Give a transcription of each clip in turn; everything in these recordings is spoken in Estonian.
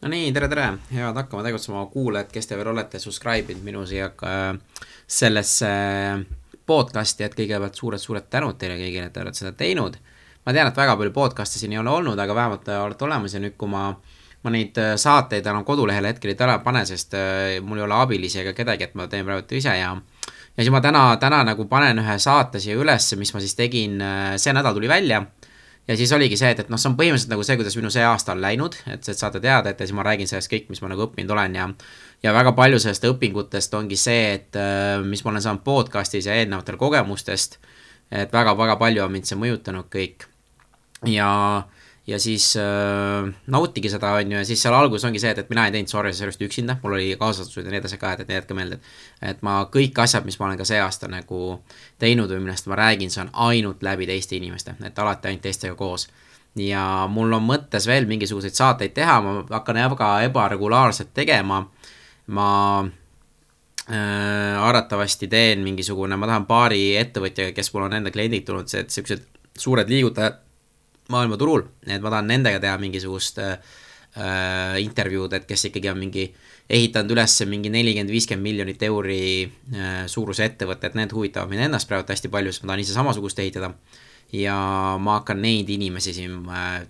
no nii, tere, tere, head hakkama tegutsema. Kuulajad, kes te veel olete subscribe inud minu siia äh, sellesse podcast'i, et kõigepealt suured-suured tänud teile kõigile, et te olete seda teinud. ma tean, et väga palju podcast'e siin ei ole olnud, aga vähemalt te olete olemas ja nüüd, kui ma, ma neid äh, saateid enam kodulehele hetkel ei täna pane, sest äh, mul ei ole abilisi ega kedagi, et ma teen praegu ise ja ja siis ma täna, täna nagu panen ühe saate siia ülesse, mis ma siis tegin, see nädal tuli välja ja siis oligi see, et, et noh, see on põhimõtteliselt nagu see, kuidas minu see aasta on läinud, et, et saate teada, et ja siis ma räägin sellest kõik, mis ma nagu õppinud olen ja ja väga palju sellest õpingutest ongi see, et äh, mis ma olen saanud podcast'is ja eelnevatel kogemustest, et väga-väga palju on mind see mõjutanud kõik. ja ja siis äh, nautige seda, on ju, ja siis seal alguses ongi see, et, et mina ei teinud Sorry Service'it üksinda, mul oli kaaslased ja nii edasi ka, et, et jätke meelde, et et ma kõik asjad, mis ma olen ka see aasta nagu teinud või millest ma räägin, see on ainult läbi teiste inimeste, et alati ainult teistega koos. ja mul on mõttes veel mingisuguseid saateid teha, ma hakkan väga ebaregulaarselt tegema, ma äh, arvatavasti teen mingisugune, ma tahan paari ettevõtjaga, kes mul on enda kliendid tulnud, see, et siuksed suured liigutajad maailmaturul, et ma tahan nendega teha mingisugust äh, intervjuud, et kes ikkagi on mingi ehitanud üles mingi nelikümmend, viiskümmend miljonit euri äh, suuruse ettevõtte, et need huvitavad mind ennast praegu hästi palju, sest ma tahan ise samasugust ehitada. ja ma hakkan neid inimesi siin äh,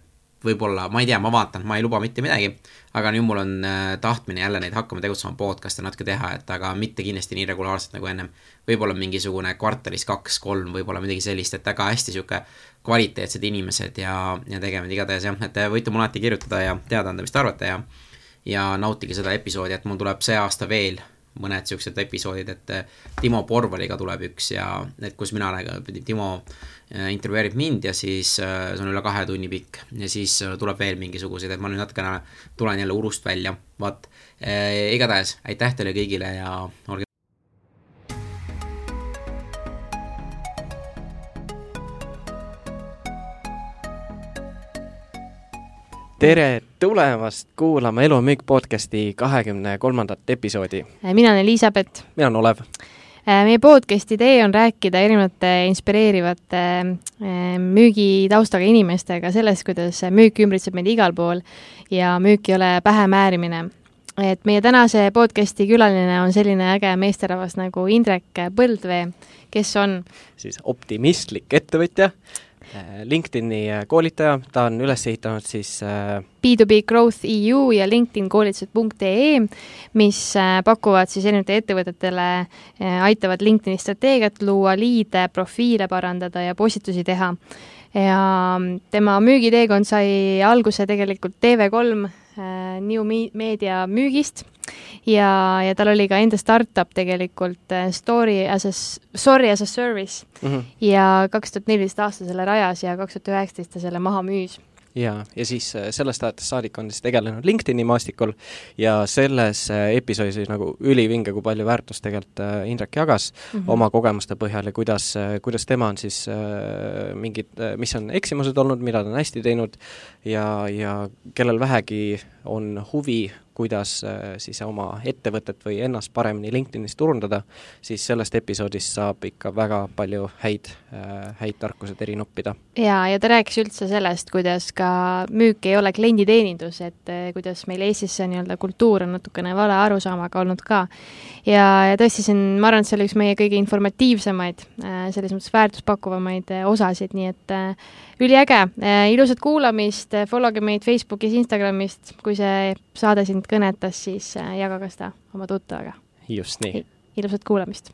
võib-olla, ma ei tea, ma vaatan, ma ei luba mitte midagi, aga nüüd mul on äh, tahtmine jälle neid hakkama tegutsema podcast'e natuke teha, et aga mitte kindlasti nii regulaarselt nagu ennem. võib-olla mingisugune kvartalis kaks-kolm, võib-olla midagi sellist, et väga hästi sihuke kvaliteetsed inimesed ja, ja tegemised igatahes jah, et võite mulle alati kirjutada ja teada anda, mis te arvate ja ja nautige seda episoodi, et mul tuleb see aasta veel mõned siuksed episoodid, et Timo Porvaliga tuleb üks ja et kus mina räägin, Timo Äh, intervjueerib mind ja siis äh, see on üle kahe tunni pikk ja siis äh, tuleb veel mingisuguseid, et ma nüüd natukene tulen jälle urust välja, vaat. igatahes aitäh teile kõigile ja olge tere tulemast kuulama Elu on müük podcasti kahekümne kolmandat episoodi. mina olen Elizabeth. mina olen Olev Äh, meie podcast'i idee on rääkida erinevate inspireerivate äh, müügitaustaga inimestega sellest, kuidas müük ümbritseb meid igal pool ja müük ei ole pähemäärimine. et meie tänase podcast'i külaline on selline äge meesterahvas nagu Indrek Põldvee, kes on siis optimistlik ettevõtja Äh, LinkedIni äh, koolitaja, ta on üles ehitanud siis B2B äh, Growth EU ja LinkedIn koolitused.ee, mis pakuvad siis erinevatele ettevõtetele, aitavad LinkedIni strateegiat luua, liide, profiile parandada ja postitusi teha. ja tema müügiteekond sai alguse tegelikult TV3 New Media müügist ja, ja tal oli ka enda startup tegelikult äh, Story as a, Sorry as a service mm. -hmm. ja kaks tuhat neliteist aasta selle rajas ja kaks tuhat üheksateist ta selle maha müüs ja, ja siis äh, sellest ajast saadik on siis tegelenud LinkedIni maastikul ja selles äh, episoodis oli nagu ülivinge, kui palju väärtust tegelikult Indrek jagas mm -hmm. oma kogemuste põhjal ja kuidas, kuidas tema on siis mingid, mis on eksimused olnud, mida ta on hästi teinud ja, ja kellel vähegi on huvi kuidas äh, siis oma ettevõtet või ennast paremini LinkedInis turundada, siis sellest episoodist saab ikka väga palju häid, äh, häid tarkuseid eri noppida. jaa, ja ta rääkis üldse sellest, kuidas ka müük ei ole klienditeenindus, et äh, kuidas meil Eestis see nii-öelda kultuur on natukene vale arusaamaga olnud ka. ja, ja tõesti, see on, ma arvan, et see oli üks meie kõige informatiivsemaid, selles mõttes väärtuspakkuvamaid osasid, nii et üliäge, ilusat kuulamist, follow ge meid Facebookis, Instagramist, kui see saade sind kõnetas, siis äh, jagage seda oma tuttavaga. just nii. ilusat kuulamist.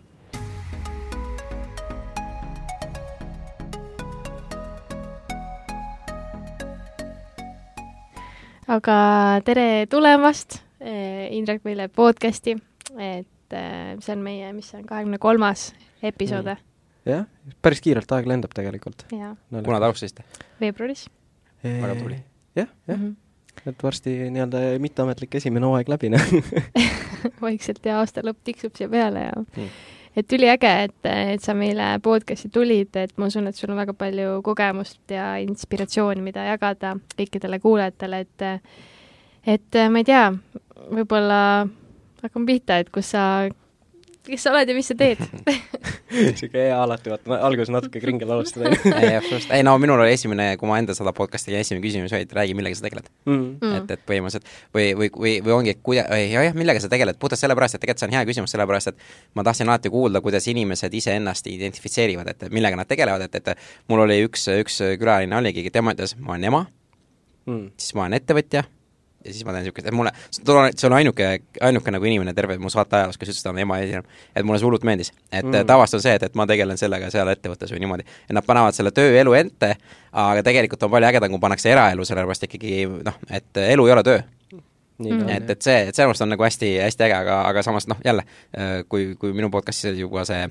aga tere tulemast, Indrek, meile podcasti, et see on meie, mis see on, kahekümne kolmas episood mm.? Jah, päris kiirelt aeg lendab tegelikult. kuna te alustasite? veebruaris. väga tubli. jah, jah mm. -hmm et varsti nii-öelda mitteametlik esimene hooaeg läbi, noh vaikselt ja aasta lõpp tiksub siia peale ja mm. et üliäge, et, et sa meile podcast'i tulid, et ma usun, et sul on väga palju kogemust ja inspiratsiooni, mida jagada kõikidele kuulajatele, et et ma ei tea, võib-olla hakkame pihta, et kus sa kes sa oled ja mis sa teed? Sihuke hea alati, vaata, ma alguses natuke kringel alustada. Ei, absoluutselt, ei no minul oli esimene, kui ma enda seda podcast'i tegin, esimene küsimus oli, et räägi, millega sa tegeled. Mm. -hmm. et, et põhimõtteliselt või, või, või, või ongi, et kuida-, jah, jah, millega sa tegeled, puhtalt sellepärast, et tegelikult see on hea küsimus, sellepärast et ma tahtsin alati kuulda, kuidas inimesed iseennast identifitseerivad, et millega nad tegelevad, et, et mul oli üks, üks külaline oligi, tema ütles, ma olen ema. Mm., siis ma olen ettevõtja ja siis ma teen niisugust, et mulle, see on ainuke, ainuke nagu inimene terve mu saate ajaloos, kes ütles, et ta on ema esinem-, et mulle see hullult meeldis. et mm. tavaliselt on see, et, et ma tegelen sellega seal ettevõttes või niimoodi, et nad panevad selle tööelu ette, aga tegelikult on palju ägedam, kui pannakse eraelu, sellepärast ikkagi noh, et elu ei ole töö. Mm. et, et see, et sellepärast on nagu hästi, hästi äge, aga, aga samas noh, jälle, kui, kui minu podcast'is juba see,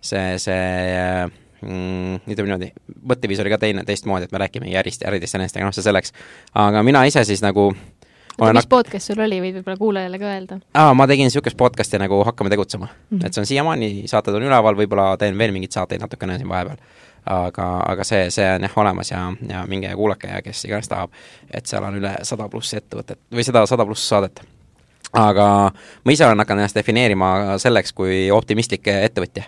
see, see mm, ütleme niimoodi, mõtteviis oli ka teine, teistmoodi, et me räägimegi ärist ja äridest ja nendest, aga noh, see selleks. aga mina ise siis nagu oota, mis podcast sul oli, võid võib-olla kuulajale ka öelda? aa, ma tegin niisugust podcast'i nagu Hakkame tegutsema mm. -hmm. et see on siiamaani, saated on üleval, võib-olla teen veel mingeid saateid natukene siin vahepeal. aga, aga see, see on jah olemas ja, ja minge ja kuulake ja kes iganes tahab, et seal on üle sada pluss ettevõtet või seda sada pluss saadet. aga ma ise olen hakanud ennast defineerima selleks kui optimistlik ettevõtja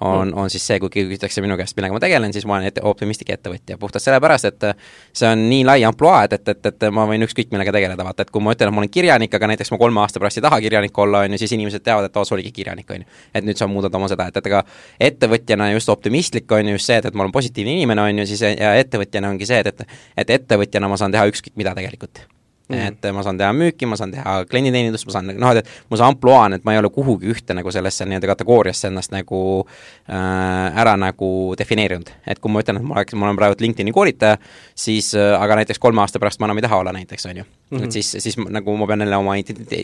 on, on siis see, kui küsitakse minu käest, millega ma tegelen, siis ma olen ette, optimistlik ettevõtja, puhtalt sellepärast, et see on nii lai ampluaa, et, et, et, ma võin ükskõik millega tegeleda, vaata, et kui ma ütlen, et ma olen kirjanik, aga näiteks ma kolme aasta pärast ei taha kirjanik olla, on ju, siis inimesed teavad, et aa, sa olidki kirjanik, on ju. et nüüd sa muudad oma seda, et, et aga ettevõtjana just optimistlik on ju just see, et, et ma olen positiivne inimene, on ju, siis ja ettevõtjana ongi see, et, et et ettevõtjana ma saan teha ükskõik mida tegelikult Mm. et ma saan teha müüki, ma saan teha klienditeenindust, ma saan noh, et mu see ampluaa on, et ma ei ole kuhugi ühte nagu sellesse nii-öelda kategooriasse ennast nagu äh, ära nagu defineerinud. et kui ma ütlen, et ma oleks, ma olen praegu LinkedIni koolitaja, siis äh, aga näiteks kolme aasta pärast ma enam ei taha olla näiteks, on ju mm. -hmm. et siis, siis nagu ma pean jälle oma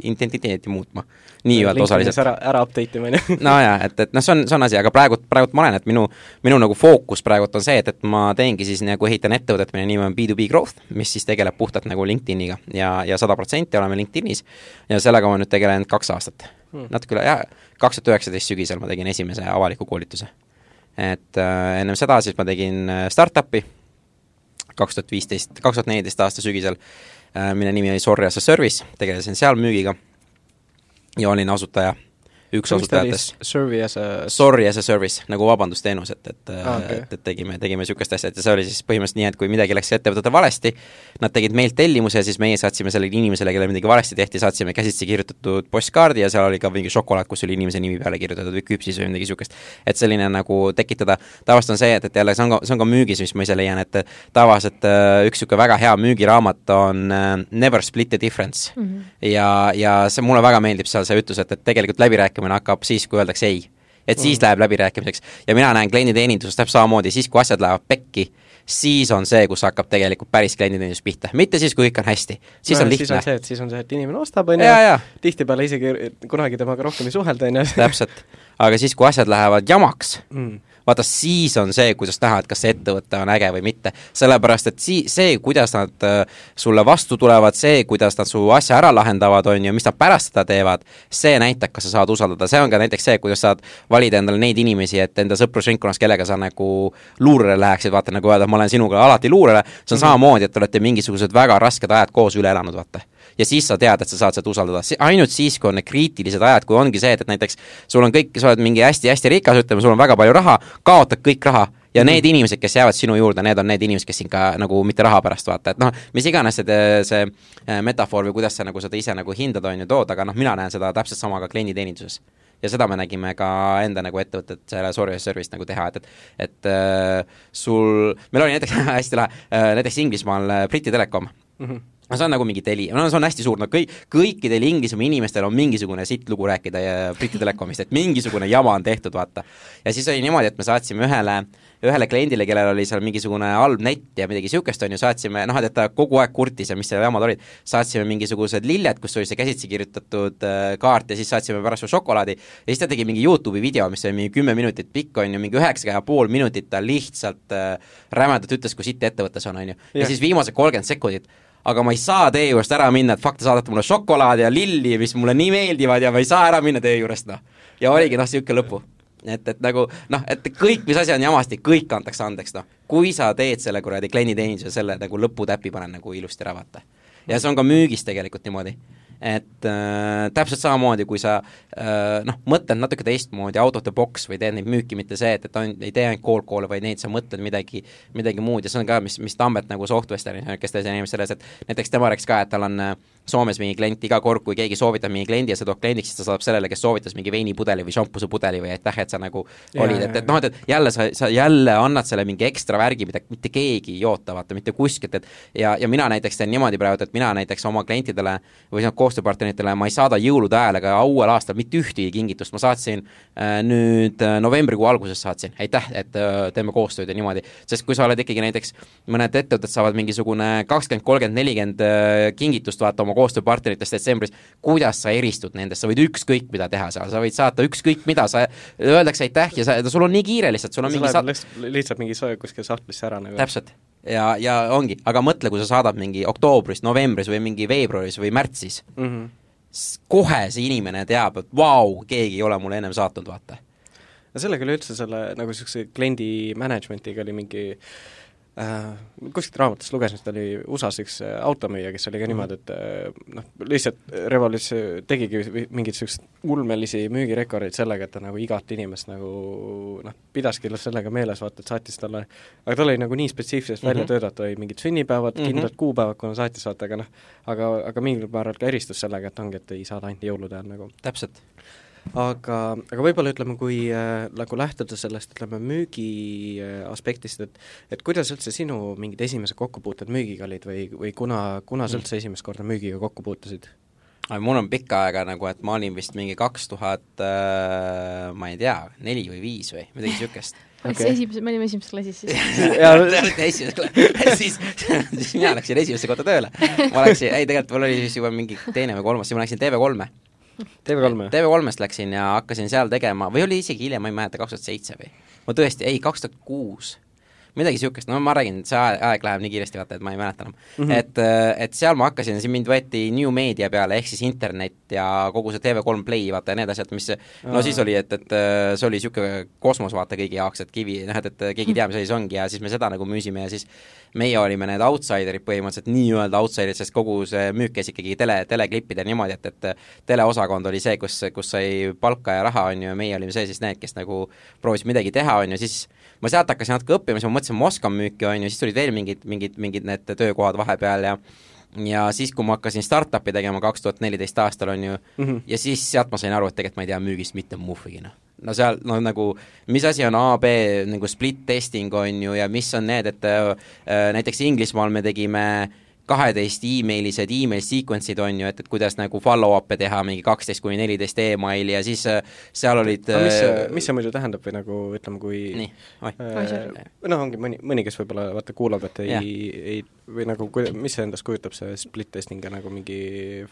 identiteeti muutma. nii-öelda osaliselt. ära, ära update ima, on ju. nojah, et, et noh, see on, see on asi, aga praegu, praegult ma olen, et minu, minu nagu fookus praegult on see, et, et ma teengi siis nagu ehitan ettevõtet, mille nimi on B2B Growth, mis siis tegeleb puhtalt nagu LinkedIniga ja, ja sada protsenti oleme LinkedInis ja sellega ma nüüd tegelen kaks aastat hmm.. natuke üle, jah, kaks tuhat üheksateist sügisel ma tegin esimese avaliku koolituse. et äh, ennem seda siis ma tegin äh, startup'i, kaks tuhat viisteist, kaks tuhat neliteist aasta sügisel mille nimi oli Sorry as a Service, tegelesin seal müügiga ja olin asutaja üks asutajatest. Sorry as a Sorry as a service, nagu vabandusteenus, et, et ah, okay. et, et tegime, tegime niisugust asja, et see oli siis põhimõtteliselt nii, et kui midagi läks ettevõtetel valesti, nad tegid meilt tellimuse ja siis meie saatsime sellele inimesele, kellel midagi valesti tehti, saatsime käsitsi kirjutatud postkaardi ja seal oli ka mingi šokolaad, kus oli inimese nimi peale kirjutatud või küpsis või midagi niisugust. et selline nagu tekitada, tavaliselt on see, et, et jälle see on ka, see on ka müügis, mis ma ise leian, et tavaliselt äh, üks niisugune väga hea müügiraamat on äh, Never split the difference mm. -hmm. ja, ja see, mulle väga meeldib seal see ütlus, et, et tegelikult läbirääkimine läbirääkimine hakkab siis, kui öeldakse ei. et siis mm. läheb läbirääkimiseks ja mina näen klienditeeninduses täpselt samamoodi, siis kui asjad lähevad pekki, siis on see, kus hakkab tegelikult päris klienditeenindus pihta, mitte siis, kui kõik on hästi. siis no, on lihtne. siis on see, et siis on see, et inimene ostab, on ju, tihtipeale isegi kunagi temaga rohkem ei suhelda, on ju. täpselt, aga siis, kui asjad lähevad jamaks mm vaata siis on see, kuidas näha, et kas see ettevõte on äge või mitte. sellepärast, et sii-, see, kuidas nad äh, sulle vastu tulevad, see, kuidas nad su asja ära lahendavad, on ju, mis nad pärast seda teevad, see näitab, kas sa saad usaldada, see on ka näiteks see, kuidas saad valida endale neid inimesi, et enda sõprusringkonnas, kellega sa nagu luurele läheksid, vaata nagu öelda, ma olen sinuga alati luurele, see on mm -hmm. samamoodi, et te olete mingisugused väga rasked ajad koos üle elanud, vaata ja siis sa tead, et sa saad seda usaldada, ainult siis, kui on need kriitilised ajad, kui ongi see, et, et näiteks sul on kõik, sa oled mingi hästi-hästi rikas, ütleme, sul on väga palju raha, kaotad kõik raha ja need mm. inimesed, kes jäävad sinu juurde, need on need inimesed, kes sind ka nagu mitte raha pärast vaata, et noh, mis iganes see, see äh, metafoor või kuidas sa nagu seda ise nagu hindad, on ju, tood, aga noh, mina näen seda täpselt sama ka klienditeeninduses. Ja seda me nägime ka enda nagu ettevõtet selle Sorry Service'it nagu teha, et, et et äh, sul, meil oli näiteks hästi lahe äh,, näiteks Inglismaal äh, Briti Telekom. Mm, -hmm no see on nagu mingi Telia, no see on hästi suur, no kõik, kõikidel Inglismaa inimestel on mingisugune sitt lugu rääkida ja Briti Telekomist, et mingisugune jama on tehtud, vaata. ja siis oli niimoodi, et me saatsime ühele, ühele kliendile, kellel oli seal mingisugune halb net ja midagi niisugust, on ju, saatsime, noh, et ta kogu aeg kurtis ja mis seal jamad olid, saatsime mingisugused lilled, kus oli see käsitsi kirjutatud äh, kaart ja siis saatsime pärast veel šokolaadi. Ja siis ta tegi mingi Youtube'i video, mis oli mingi kümme minutit pikk, on ju, mingi üheksa ja pool minutit ta lihtsalt äh, rämedalt ütles, kui sitt ettevõttes on, on ju. ja siis viimased kolmkümmend sekundit aga ma ei saa teie juurest ära minna, et fuck, te saadate mulle šokolaadi ja lilli, mis mulle nii meeldivad ja ma ei saa ära minna teie juurest, noh. ja oligi noh, niisugune lõpu. et, et nagu noh, et kõik, mis asi on jamasti, kõik antakse andeks, noh. kui sa teed selle kuradi klienditeeninduse, selle nagu lõputäpi panen nagu ilusti ära, vaata. ja see on ka müügis tegelikult niimoodi et äh, täpselt samamoodi, kui sa äh, noh, mõtled natuke teistmoodi out of the box või teed neid müüki, mitte see, et, et on, ei tee ainult cold call'e, vaid neid sa mõtled midagi, midagi muud. Ja see on ka, mis, mis Tambet nagu Softwesteris, kes ta inimene selles, et näiteks tema rääkis ka, et tal on äh, Soomes mingi klient, iga kord, kui keegi soovitab mingi kliendi ja see toob kliendiks, siis ta saadab sellele, kes soovitas mingi veinipudeli või šampusepudeli või aitäh, et sa nagu ja, olid, et, et noh, et, et jälle sa, sa jälle annad selle mingi ekstra värgi, mida mitte keegi ei oota, vaata, mitte kuskilt, et ja, ja mina näiteks teen niimoodi praegu, et mina näiteks oma klientidele või noh, koostööpartneritele ma ei saada jõulude ajal ega uuel aastal mitte ühtegi kingitust, ma saatsin äh, nüüd äh, novembrikuu alguses saatsin, aitäh, et äh, teeme koostööd ja niimoodi, sest kui sa oled ikkagi näiteks, mõned ettevõtted saavad mingisugune kakskümmend, kolmkümmend, nelikümmend äh, kingitust vaata oma koostööpartneritest detsembris, kuidas sa eristud nendest, sa võid ükskõik mida teha seal, sa võid saata ükskõik mida, sa, öeldakse aitäh ja sa, sul on nii kiire lihtsalt, sul on see mingi sa... lihtsalt mingi kuskil sahtlisse ära nagu. täpselt. ja, ja ongi, aga mõtle, kui sa saadad mingi oktoobris, novembris või mingi veebruaris või märtsis mm, -hmm. kohe see inimene teab, et vau, keegi ei ole mulle ennem saatnud, vaata no sellega üleüldse selle nagu niisuguse kliendi management'iga oli mingi äh, kuskilt raamatust lugesin, et oli USA-s üks äh, automüüja, kes oli ka -hmm. niimoodi, et äh, noh, lihtsalt revolutsioon, tegigi mingeid niisuguseid ulmelisi müügirekordeid sellega, et ta nagu igat inimest nagu noh, pidaski sellega meeles, vaata, et saatis talle, aga tal oli nagu nii spetsiifiliselt mm -hmm. välja töötatud, olid mingid sünnipäevad mm, -hmm. kindlad kuupäevad, kuna saatis, vaata, aga noh, aga, aga mingil määral ka eristus sellega, et ongi, et ei saada ainult jõulude ajal nagu. täpselt aga, aga võib-olla ütleme, kui äh, nagu lähtuda sellest, ütleme, müügi äh, aspektist, et et kuidas üldse sinu mingid esimesed kokkupuuted müügiga olid või, või kuna, kuna sa mm. üldse esimest korda müügiga kokku puutusid? mul on pikka aega nagu, et ma olin vist mingi kaks tuhat, äh, ma ei tea, neli või viis või midagi niisugust okay.. esimese, me olime esimeses klassis siis te olite esimeses klassis, siis, siis mina läksin esimesse kohta tööle. ma läksin, ei tegelikult mul oli siis juba mingi teine või kolmas, siis ma läksin TV3-e TV3-e? TV3-st läksin ja hakkasin seal tegema, või oli isegi hiljem, ma ei mäleta, kaks tuhat seitse või? ma tõesti, ei, kaks tuhat kuus midagi niisugust, no ma räägin, see aeg, läheb nii kiiresti, vaata, et ma ei mäleta enam mm. -hmm. et, äh, et seal ma hakkasin, siin mind võeti New Media peale, ehk siis internet ja kogu see TV3 Play, vaata, ja need asjad, mis no siis oli, et, et äh, see oli niisugune kosmos, vaata, kõigi jaoks, et kivi, noh, et, et keegi ei tea, mis asi see ongi ja siis me seda nagu müüsime ja siis meie olime need outsiderid põhimõtteliselt, nii-öelda outsiderid, sest kogu see müük käis ikkagi tele, teleklippidel niimoodi, et, et teleosakond oli see, kus, kus sai palka ja raha, on ju, ja meie olime see siis need, kes nagu proovisid midagi teha, on ju, siis ma sealt hakkasin natuke õppima, siis ma mõtlesin, ma oskan müüki, on ju, siis tulid veel mingid, mingid, mingid need töökohad vahepeal ja ja siis, kui ma hakkasin startup'i tegema kaks tuhat neliteist aastal, on ju mm, -hmm. ja siis sealt ma sain aru, et tegelikult ma ei tea müügist mitte muhvigi, noh. no seal, no nagu, mis asi on A, B nagu split testing, on ju, ja mis on need, et äh, näiteks Inglismaal me tegime äh, kaheteist emaililised email sequence'id on ju, et, et kuidas nagu follow-up'e teha, mingi kaksteist kuni neliteist emaili ja siis äh, seal olid aga mis see, äh, mis see muidu tähendab või nagu ütleme, kui nii, oi. äh,. noh, ongi mõni, mõni, kes võib-olla vaata kuulab, et ei, ei või nagu kui, mis see endast kujutab, see split testing ja nagu mingi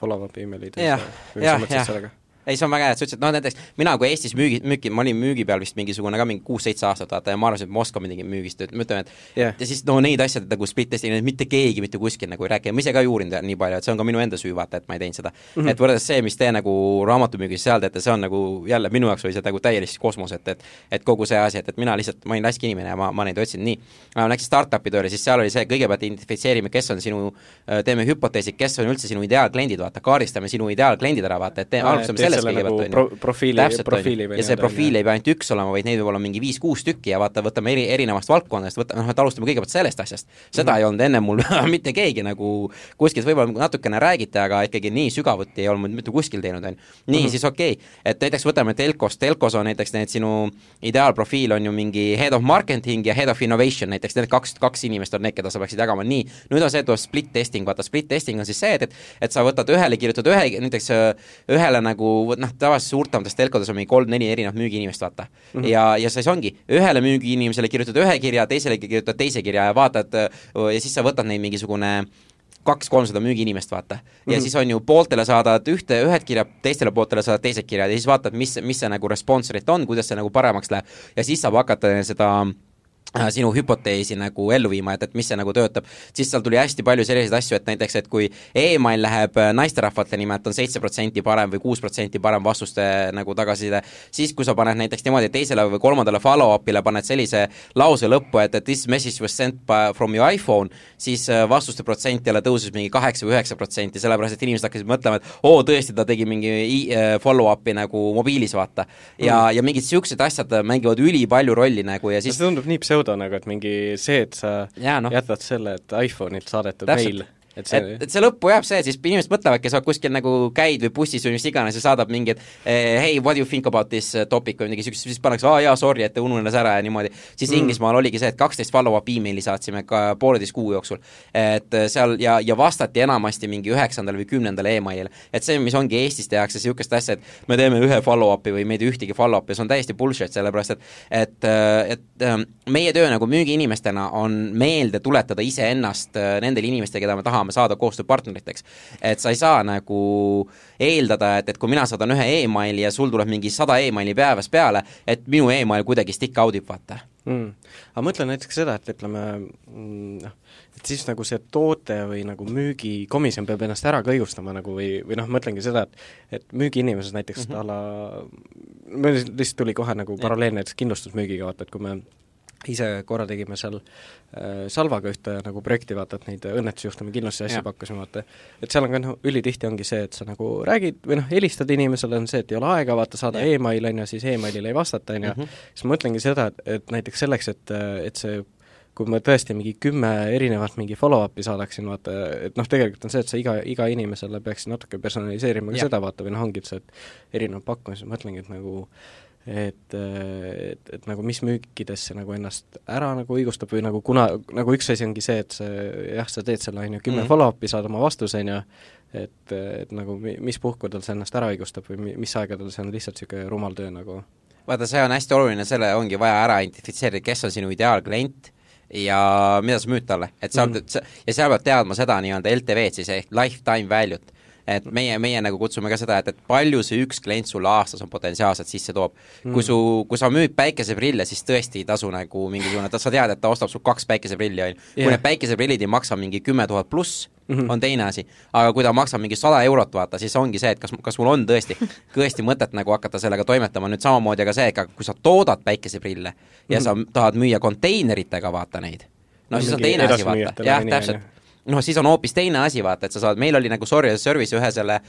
follow-up emailid ja, ja, ja, ja ei, see on väga hea, et sa ütlesid, noh näiteks mina, kui Eestis müügi, müüki, ma olin müügi peal vist mingisugune ka mingi kuus-seitse aastat, vaata, ja ma arvasin, et ma oskan midagi müügist, ütlen, et yeah. ja siis no neid asju nagu split testing, mitte keegi mitte kuskil nagu ei räägi ja ma ise ka ei uurinud nii palju, et see on ka minu enda süü, vaata, et ma ei teinud seda mm. -hmm. et võrreldes see, mis te nagu raamatumüügis seal teete, see on nagu jälle minu jaoks oli see nagu täielik kosmos, et, et et kogu see asi, et, et mina lihtsalt, ma olin raske inimene ja ma, ma neid otsinud nii. ma läksin startup'i tööle, siis seal oli see, kõigepealt identifitseerime, kes on sinu, teeme hüpoteesid, kes on üldse sinu ideaalkliendid, vaata, kaardistame sinu ideaalkliendid ära, vaata, et teeme, alustame sellest kõigepealt, on ju profiili, profiili ja see profiil ei pea ainult üks olema, vaid neid võib olla mingi viis-kuus tükki ja vaata, võtame eri, erinevast valdkonnast, võta, noh, et alustame kõigepealt sellest asjast. seda mm -hmm. ei olnud enne mul mitte keegi nagu kuskilt, võib-olla natukene räägite, aga ikkagi nii sügavuti ei olnud mitte kuskil teinud, on ju. nii mm, -hmm. siis okei okay., et näiteks võtame Telkost, Telkos on näiteks need sinu ideaalprofiil on ju mingi head of marketing ja head of innovation näiteks, need kaks, kaks inimest on need, keda sa peaksid jagama, nii, nüüd on see, et tuleb split testing, vaata split testing on siis see, et, et et sa võtad ühele, kirjutad ühe, näiteks ühele nagu noh, tavaliselt suurtemates telkodes on mingi kolm-neli erinevat müügiinimest, vaata mm. -hmm. ja, ja siis ongi, ühele müügiinimesele kirjutad ühe kirja, teisele kirjutad teise kirja ja vaatad ja siis sa võtad neid mingisugune kaks-kolmsada müügiinimest, vaata mm. -hmm. ja mhm. siis on ju pooltele saadad ühte, ühed kirjad, teistele pooltele saadad teised kirjad ja siis vaatad, mis, mis see nagu response rate on, kuidas see nagu paremaks läheb ja siis saab hakata seda Äh, sinu hüpoteesi nagu ellu viima, et, et mis see nagu töötab, siis seal tuli hästi palju selliseid asju, et näiteks, et kui email läheb äh, naisterahvate nimelt on seitse protsenti parem või kuus protsenti parem vastuste nagu tagasiside, siis kui sa paned näiteks niimoodi teisele või kolmandale follow-up'ile paned sellise lause lõppu, et, et this message was sent by, from your iPhone, siis äh, vastuste protsent jälle tõusis mingi kaheksa või üheksa protsenti, sellepärast et inimesed hakkasid mõtlema, et oo, tõesti, ta tegi mingi follow-up'i nagu mobiilis, vaata. ja mm., ja mingid niisugused asjad mängivad ülipalju rolli nagu ja siis see tundub nii pseudo nagu, et mingi see, et sa ja, no. jätad selle, et iPhone'ilt saadetud Täpselt. meil et see et, et see lõppu jääb see, siis inimesed mõtlevadki, sa kuskil nagu käid või bussis või mis iganes ja saadab mingi, et eh, hey, what do you think about this uh, topic või midagi niisugust, siis pannakse, aa jaa, sorry, et ununes ära ja niimoodi. siis mm. Inglismaal oligi see, et kaksteist follow-up emaili saatsime ka pooleteist kuu jooksul. et eh, seal ja, ja vastati enamasti mingi üheksandale või kümnendale emailile. et see, mis ongi Eestis tehakse niisugust asja, et me teeme ühe follow-up'i või me ei tee ühtegi follow-up'i, see on täiesti bullshit, sellepärast et et, eh, et meie töö nagu müügiinimestena on meelde tuletada iseennast nendele inimestele, keda me tahame saada koostööpartneriks, partneriteks. et sa ei saa nagu eeldada, et, et kui mina saadan ühe emaili ja sul tuleb mingi sada emaili päevas peale, et minu email kuidagi stick out ib, vaata mm.. aga mõtle näiteks seda, et ütleme mm, noh, et siis nagu see toote või nagu müügikomisjon peab ennast ära ka õigustama nagu või, või noh, mõtlengi seda, et et müügiinimesed näiteks mm -hmm. a la, meil lihtsalt tuli kohe nagu paralleel näiteks kindlustusmüügiga, vaata, et kui me ise korra tegime seal äh, Salvaga ühte nagu projekti, vaata, et neid õnnetusjuhtumi kindlustusi asju pakkasime, vaata. et seal on ka noh, ülitihti ongi see, et sa nagu räägid või noh, helistad inimesele, on see, et ei ole aega, vaata, saada email, on ju, siis emailile ei vastata, on ju, mhm. siis ma mõtlengi seda, et, et näiteks selleks, et, et see kui ma tõesti mingi kümme erinevat mingi follow-up'i saadaksin, vaata, et noh, tegelikult on see, et sa iga, iga inimesele peaksid natuke personaliseerima ka ja. seda, vaata, või noh, ongi, see, et erinevad pakkumised, mõtlengi, et nagu et, et, et nagu mis müükidesse nagu ennast ära nagu õigustab või nagu kuna, nagu üks asi ongi see, et see jah, sa teed selle, on ju, kümme mm. follow-up'i, saad oma vastuse, on ju, et, et nagu mis puhkudel see ennast ära õigustab või mis aegadel see on lihtsalt niisugune rumal töö nagu? vaata, see on hästi oluline, selle ongi vaja ära identifitseerida, kes on sinu ideaalklient ja mida sa müüd talle, et sa mm., ja seal pead teadma seda nii-öelda LTV-d siis ehk lifetime value't et meie, meie nagu kutsume ka seda, et, et palju see üks klient sulle aastas on potentsiaalselt sisse toob mm.. kui su, kui sa müüd päikeseprille, siis tõesti ei tasu nagu mingisugune, sa tead, et ta ostab sul kaks päikeseprilli, on ju. kui need päikeseprillid ei maksa mingi kümme tuhat pluss, Mm -hmm. on teine asi. aga kui ta maksab mingi sada eurot, vaata, siis ongi see, et kas, kas mul on tõesti, tõesti mõtet nagu hakata sellega toimetama, nüüd samamoodi aga see, et kui sa toodad päikeseprille ja mm -hmm. sa tahad müüa konteineritega, vaata neid, no siis on teine asi, vaata, jah, täpselt noh, siis on hoopis teine asi, vaata, et sa saad, meil oli nagu sorry as service ühe selle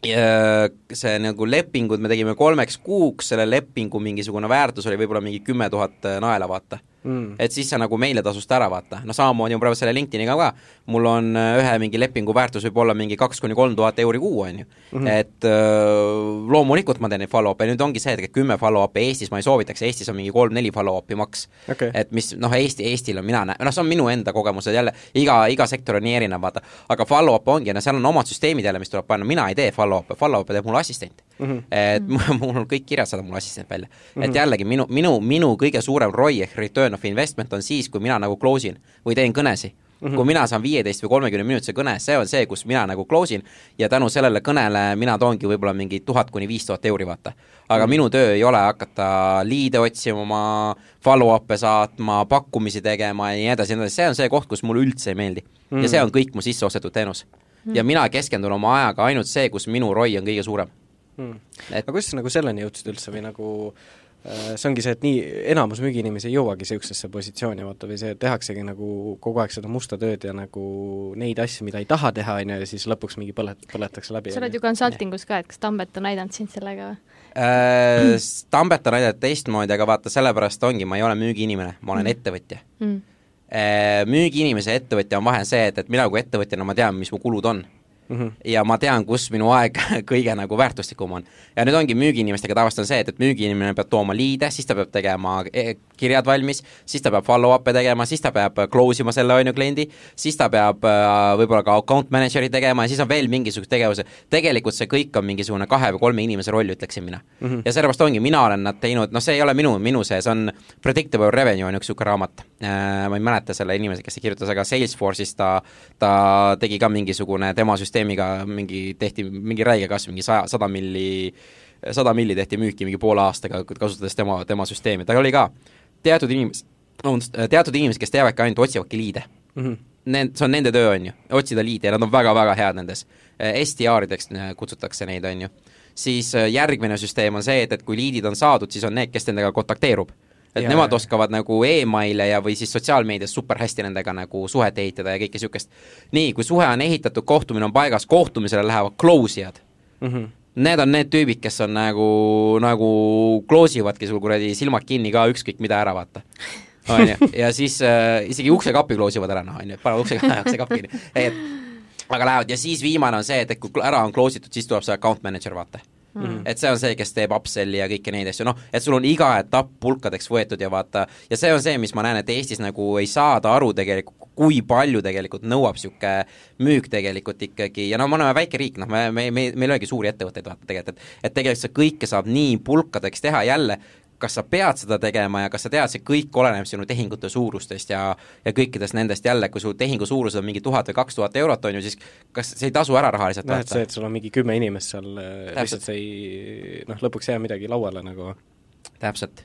see nagu lepingud me tegime kolmeks kuuks, selle lepingu mingisugune väärtus oli võib-olla mingi kümme tuhat naela, vaata mm.. et siis sa nagu meile tasust ära, vaata, noh samamoodi on praegu selle LinkedIniga ka, mul on äh, ühe mingi lepingu väärtus võib olla mingi kaks kuni kolm tuhat euri kuu, on ju. Mhm. et öö, äh, loomulikult ma teen neid follow-up'e, nüüd ongi see, et kümme follow-up'i Eestis ma ei soovitaks, Eestis on mingi kolm-neli follow-up'i maks. Okay.. et mis noh, Eesti, Eestil on, mina näen, noh see on minu enda kogemused jälle, iga, iga sektor on nii erinev, vaata, aga follow-up ongi, no seal on omad süsteemid jälle, mis tuleb panna, mina ei tee follow-up'e, follow-up'e teeb mul assistent mm. -hmm. et mul on kõik kirjad saadab mul assistent välja mm. -hmm. et jällegi minu, minu, minu kõige suurem ROI ehk return of investment on siis, kui mina nagu close in või teen kõnesid Mm -hmm. kui mina saan viieteist või kolmekümne minutise kõne, see on see, kus mina nagu close in ja tänu sellele kõnele mina toongi võib-olla mingi tuhat kuni viis tuhat euri, vaata. aga mm -hmm. minu töö ei ole hakata liide otsima, follow-up'e saatma, pakkumisi tegema ja nii edasi nii edasi, see on see koht, kus mulle üldse ei meeldi mm. -hmm. ja see on kõik mu sisse ostetud teenus mm. -hmm. ja mina keskendun oma ajaga ainult see, kus minu ROI on kõige suurem mm.. et aga kuidas sa nagu selleni jõudsid üldse või nagu Äh, see ongi see, et nii, enamus müügiinimesi ei jõuagi niisugusesse positsiooni, vaata, või see, tehaksegi nagu kogu aeg seda musta tööd ja nagu neid asju, mida ei taha teha, on ju, ja siis lõpuks mingi põlet-, põletakse läbi. sa oled ju consulting us ka, et kas Tambet on aidanud sind sellega või äh,? Tambet on aidanud teistmoodi, aga vaata, sellepärast ongi, ma ei ole müügiinimene, ma olen mm. ettevõtja mm.. Müügiinimese ja ettevõtja on vahe see, et, et mina kui ettevõtjana ma tean, mis mu kulud on mm. -hmm. ja ma tean, kus minu aeg kõige nagu väärtuslikum on. ja nüüd ongi müügiinimestega tavaliselt on see, et, et müügiinimene peab tooma liide, siis ta peab tegema e, kirjad valmis, siis ta peab follow-up'e tegema, siis ta peab close ima selle, on ju, kliendi, siis ta peab äh, võib-olla ka account manager'i tegema ja siis on veel mingisugused tegevused. tegelikult see kõik on mingisugune kahe või kolme inimese roll, ütleksin mina mm. -hmm. ja sellepärast ongi, mina olen nad teinud, noh, see ei ole minu, minu see, see on Predictable Revenue on üks niisugune raamat äh,, ma ei mäleta selle inimese, kes see kirjutas, aga Salesforce'is ta, ta tegi ka mingisugune tema süsteem, süsteemiga mingi, tehti mingi räige kasv, mingi saja, sada milli, sada milli tehti müüki mingi poole aastaga, kasutades tema, tema süsteemi, tal oli ka teatud inimes-, teatud inimesed, kes teevadki ainult, otsivadki liide mm. -hmm. Need, see on nende töö, on ju, otsida liide ja nad on väga-väga head nendes. SDR-ideks kutsutakse neid, on ju. siis järgmine süsteem on see, et, et kui liidid on saadud, siis on need, kes nendega kontakteerub et ja, nemad oskavad nagu emaile ja, või siis sotsiaalmeedias super hästi nendega nagu suhet ehitada ja kõike niisugust. nii, kui suhe on ehitatud, kohtumine on paigas, kohtumisele lähevad close ijad mm. -hmm need on need tüübid, kes on nagu, nagu close ivadki sul kuradi silmad kinni ka ükskõik mida ära, vaata. on ju, ja siis äh, isegi uksekapi close ivad ära, noh, on ju, panevad ukse, uksekapi kinni, et aga lähevad. Ja siis viimane on see, et, et kui ära on close itud, siis tuleb see account manager, vaata Mm -hmm. et see on see, kes teeb upsell'i ja kõiki neid asju, noh, et sul on iga etapp pulkadeks võetud ja vaata, ja see on see, mis ma näen, et Eestis nagu ei saada aru tegelikult, kui palju tegelikult nõuab niisugune müük tegelikult ikkagi ja no me oleme väike riik, noh, me, me, me, meil ei olegi suuri ettevõtteid vaata tegelikult, et et tegelikult seda kõike saab nii pulkadeks teha jälle, kas sa pead seda tegema ja kas sa tead, see kõik oleneb sinu tehingute suurustest ja ja kõikidest nendest jälle, kui su tehingu suurus on mingi tuhat või kaks tuhat eurot, on ju, siis kas see ei tasu ära rahaliselt noh, et see, et sul on mingi kümme inimest seal, lihtsalt see ei noh, lõpuks ei jää midagi lauale nagu. täpselt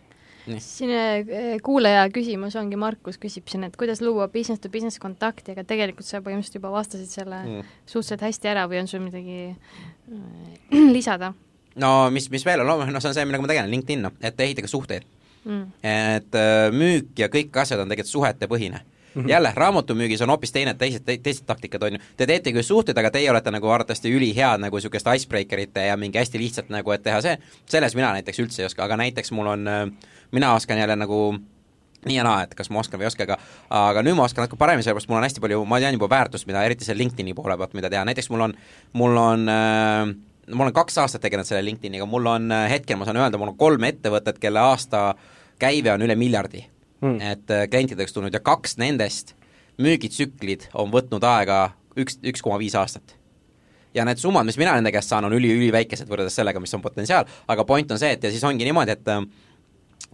siin eh, kuulaja küsimus ongi, Markus küsib siin, et kuidas luua business to business kontakti, aga tegelikult sa põhimõtteliselt juba vastasid selle mm. suhteliselt hästi ära või on sul midagi eh, lisada? No mis, mis veel on, noh see on see, millega ma tegelen, LinkedIn, et ehitage suhteid. Mm.. et äh, müük ja kõik asjad on tegelikult suhetepõhine. Mm. -hmm. jälle, raamatumüügis on hoopis teine, teised te,, teised taktikad, on ju, te teete küll suhteid, aga teie olete nagu arvatavasti ülihead nagu niisugust icebreakerite ja mingi hästi lihtsalt nagu, et teha see, selles mina näiteks üldse ei oska, aga näiteks mul on, äh, mina oskan jälle nagu nii ja naa, et kas ma oskan või ei oska, aga aga nüüd ma oskan natuke paremini, sellepärast mul on hästi palju, ma tean juba väärtust, mida eriti selle LinkedIni poole pealt, mida teha, näiteks mul on, mul on äh, ma olen kaks aastat tegelenud selle LinkedIniga, mul on äh, hetkel, ma saan öelda, mul on kolm ettevõtet, kelle aasta käive on üle miljardi. Mm.. et äh, klientideks tulnud ja kaks nendest müügitsüklid on võtnud aega üks, üks koma viis aastat. Ja need summad, mis mina nende käest saan, on üli-üliväikesed võrreldes sellega, mis on potentsiaal, aga point on see, et ja siis ongi niimoodi, et äh,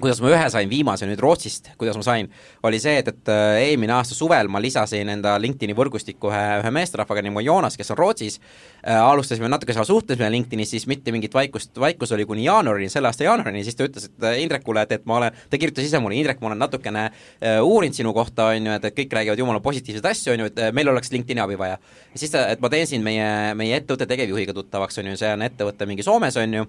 kuidas ma ühe sain viimase nüüd Rootsist, kuidas ma sain, oli see, et, et äh, eelmine aasta suvel ma lisasin enda LinkedIni võrgustikku ühe, ühe meesterahvaga nimetada Joonas, kes on Rootsis äh,, alustasime natuke seal suhtlesime LinkedInis, siis mitte mingit vaikust, vaikus oli kuni jaanuarini, selle aasta jaanuarini, siis ta ütles, et äh, Indrekule, et, et ma olen, ta kirjutas ise mulle, Indrek, ma olen natukene äh, uurinud sinu kohta, on ju, et, et kõik räägivad jumala positiivseid asju, on ju, et äh, meil oleks LinkedIni abi vaja. ja siis ta, et ma teen siin meie, meie ettevõtte tegevjuhiga tuttavaks, on ju, see on ettevõte mingi Soomes, on ju,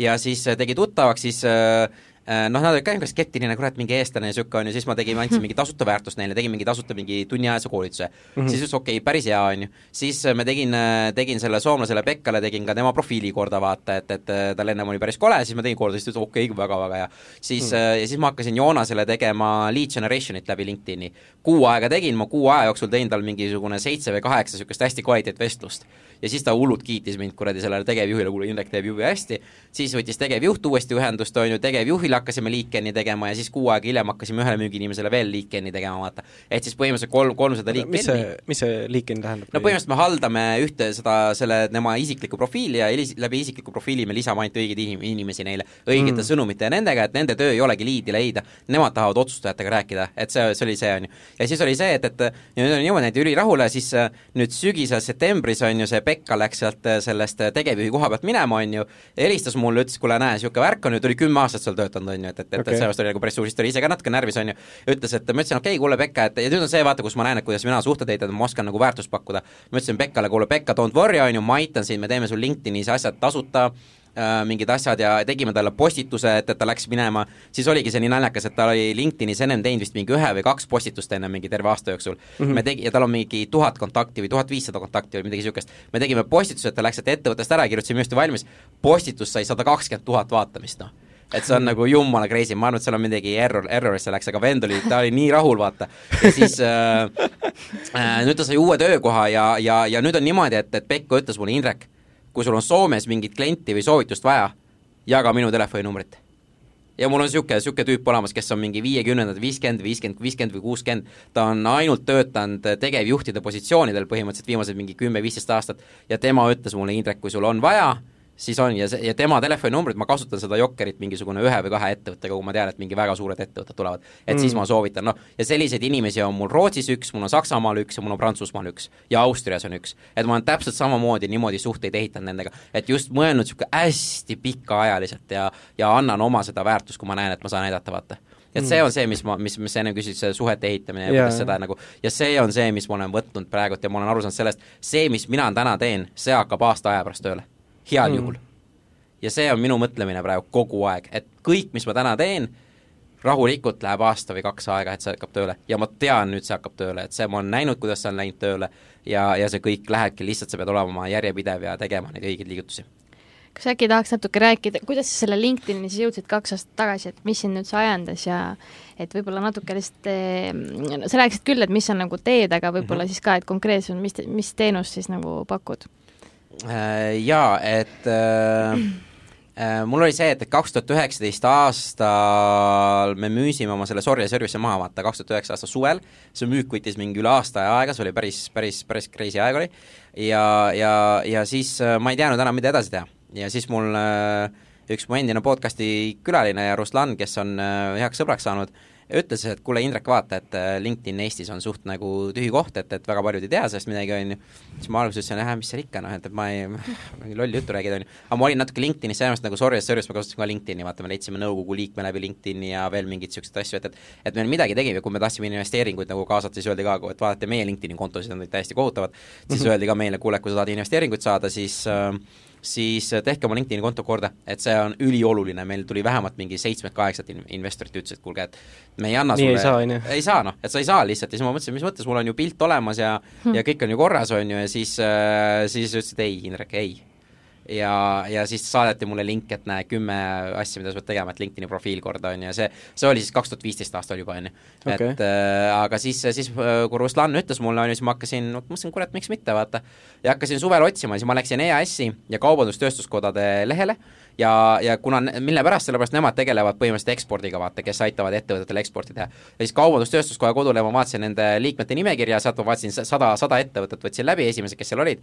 ja siis tegi tuttavaks, siis Äh, noh, nad olid ka niisugune skeptiline, kurat, mingi eestlane ja niisugune on ju, siis ma tegin, andsin mingi tasuta väärtust neile, tegin mingi tasuta mingi tunniajase koolituse mm. -hmm. siis ütles okei okay,, päris hea, on ju. siis äh, ma tegin, äh, tegin selle soomlasele Pekkale, tegin ka tema profiili korda, vaata, et, et tal ennem oli päris kole, siis ma tegin korda, siis ta ütles okei okay,, väga-väga hea. siis mm, -hmm. ja siis ma hakkasin Joonasele tegema lead generation'it läbi LinkedIni. kuu aega tegin, ma kuu aja jooksul tõin tal mingisugune seitse või kaheksa niisugust hästi kvaliteetvestlust ja siis ta hullult kiitis mind kuradi sellele tegevjuhile, kuule Indrek teeb jube hästi, siis võttis tegevjuht uuesti ühendust, on ju, tegevjuhile hakkasime liikeni tegema ja siis kuu aega hiljem hakkasime ühele müügiinimesele veel liikeni tegema, vaata. et siis põhimõtteliselt kolm, kolmsada liikeni. mis see, mis see liiken tähendab? no põhimõtteliselt me haldame ühte seda, selle tema isiklikku profiili ja läbi isikliku profiili me lisame ainult õigeid inim-, inimesi neile, õigete mm. sõnumite ja nendega, et nende töö ei olegi liidi leida, nemad tahavad otsustajatega rääkida, et see, see oli see, on ju. ja siis oli see, et, et ja nüüd on niimoodi, et ülirahule, siis äh, nüüd sügisel septembris on ju see Pekka läks sealt äh, sellest äh, tegevjuhi koha pealt minema, on ju, helistas mulle, ütles, kuule näe, niisugune värk on ju, ta oli kümme aastat seal töötanud, on ju, et, et, et okay. sellepärast oli nagu päris suur, siis ta oli ise ka natuke närvis, on ju, ütles, et ma ütlesin, okei okay,, kuule Pekka, et ja nüüd on see, vaata, kus ma näen, et kuidas mina suhteid ehitan, ma oskan nagu väärtust pakkuda. ma ütlesin Pekkale, kuule Pekka, don't worry, on ju, ma aitan sind, me teeme sul LinkedInis asjad tasuta, mingid asjad ja tegime talle postituse, et, et ta läks minema, siis oligi see nii naljakas, et ta oli LinkedInis ennem teinud vist mingi ühe või kaks postitust enne mingi terve aasta jooksul mm. -hmm. me tegi-, ja tal on mingi tuhat kontakti või tuhat viissada kontakti või midagi niisugust. me tegime postituse, et ta läks sealt ettevõttest ära, kirjutasime ilusti valmis, postitus sai sada kakskümmend tuhat vaatamist, noh et see on nagu jumala crazy, ma arvan, et seal on midagi error, error'isse läks, aga vend oli, ta oli nii rahul, vaata. ja siis äh, äh, nüüd ta sai uue töökoha ja, ja, ja nüüd on niimoodi, et, et Pekko ütles mulle, Indrek, kui sul on Soomes mingit klienti või soovitust vaja, jaga minu telefoninumbrit. ja mul on niisugune, niisugune tüüp olemas, kes on mingi viiekümnendad, viiskümmend, viiskümmend, viiskümmend või kuuskümmend, ta on ainult töötanud tegevjuhtide positsioonidel põhimõtteliselt viimased mingi kümme-viisteist aastat ja tema ütles mulle, Indrek, kui sul on vaja, siis on ja see, ja tema telefoninumbrit, ma kasutan seda Jokkerit mingisugune ühe või kahe ettevõttega, kui ma tean, et mingi väga suured ettevõtted tulevad. et mm. siis ma soovitan, noh, ja selliseid inimesi on mul Rootsis üks, mul on Saksamaal üks ja mul on Prantsusmaal üks. ja Austrias on üks. et ma olen täpselt samamoodi niimoodi suhteid ehitanud nendega, et just mõelnud niisugune hästi pikaajaliselt ja ja annan oma seda väärtust, kui ma näen, et ma saan näidata, vaata et see on see, mis ma, mis, mis sa enne küsisid, see suhete ehitamine ja kuidas seda nagu, ja see on see, mis ma olen võtnud praegult ja ma olen aru saanud sellest, see, mis mina täna teen, see hakkab aasta aja pärast tööle, heal mm. juhul. ja see on minu mõtlemine praegu kogu aeg, et kõik, mis ma täna teen, rahulikult läheb aasta või kaks aega, et see hakkab tööle ja ma tean, nüüd see hakkab tööle, et see, ma olen näinud, kuidas see on läinud tööle ja, ja see kõik lähebki, lihtsalt sa pead olema järjepidev ja tegema neid õigeid liigutusi kas äkki tahaks natuke rääkida, kuidas sa selle LinkedIni siis jõudsid kaks aastat tagasi, et mis sind üldse ajendas ja et võib-olla natuke lihtsalt eh,, sa rääkisid küll, et mis sa nagu teed, aga võib-olla mm -hmm. siis ka, et konkreetselt, mis, mis teenust siis nagu pakud? Jaa, et äh, äh, mul oli see, et kaks tuhat üheksateist aastal me müüsime oma selle Sorja service'i maha, vaata, kaks tuhat üheksa aasta suvel, see müük võttis mingi üle aasta aega, see oli päris, päris, päris crazy aeg oli, ja, ja, ja siis äh, ma ei teadnud enam, mida edasi teha. Ja siis mul äh, üks mu endine podcasti külaline Ruslan, kes on äh, heaks sõbraks saanud, ütles, et kuule, Indrek, vaata, et äh, LinkedIn Eestis on suht nagu tühi koht, et, et väga paljud ei tea sellest midagi, on ju. siis ma alguses ütlesin, jah, mis seal ikka, noh, et, et ma ei, mingi lolli juttu räägid, on ju. aga ma olin natuke LinkedInis sellepärast nagu sorry, service, ma kasutasin ka LinkedIni, vaata, me leidsime nõukogu liikme läbi LinkedIni ja veel mingeid niisuguseid asju, et, et et me midagi tegime, kui me tahtsime investeeringuid nagu kaasata, siis öeldi ka, et vaadake meie LinkedIni kontosid, on täiesti kohutavad, siis -hmm. öeldi ka meile, kuule, kui sa tahad investeeringuid saada, siis äh, siis äh, tehke oma LinkedIni konto korda, et see on ülioluline, meil tuli vähemalt mingi seitsmet-kaheksat investorit, ütles, et kuulge, et me ei anna nii sulle ei saa, noh, et sa ei saa lihtsalt. Ja siis ma mõtlesin, mis mõttes, mul on ju pilt olemas ja hmm. ja kõik on ju korras, on ju, ja siis äh,, siis ütlesid ei, Indrek, ei ja, ja siis saadeti mulle link, et näe, kümme asja, mida sa pead tegema, et LinkedIni profiil korda, on ju, ja see, see oli siis kaks tuhat viisteist aastal juba, on ju. et äh, aga siis, siis äh, kui Ruslan ütles mulle, on ju, siis ma hakkasin, mõtlesin, kurat, miks mitte, vaata. ja hakkasin suvel otsima, siis ma läksin EAS-i ja Kaubandus-Tööstuskodade lehele ja, ja kuna, mille pärast, sellepärast nemad tegelevad põhimõtteliselt ekspordiga, vaata, kes aitavad ettevõtetel eksporti teha. ja siis Kaubandus-Tööstuskoja kodulehel ma vaatasin nende liikmete nimekirja, sealt ma vaatasin sada, sada ettevõtet võtsin läbi, esimesed, kes seal olid,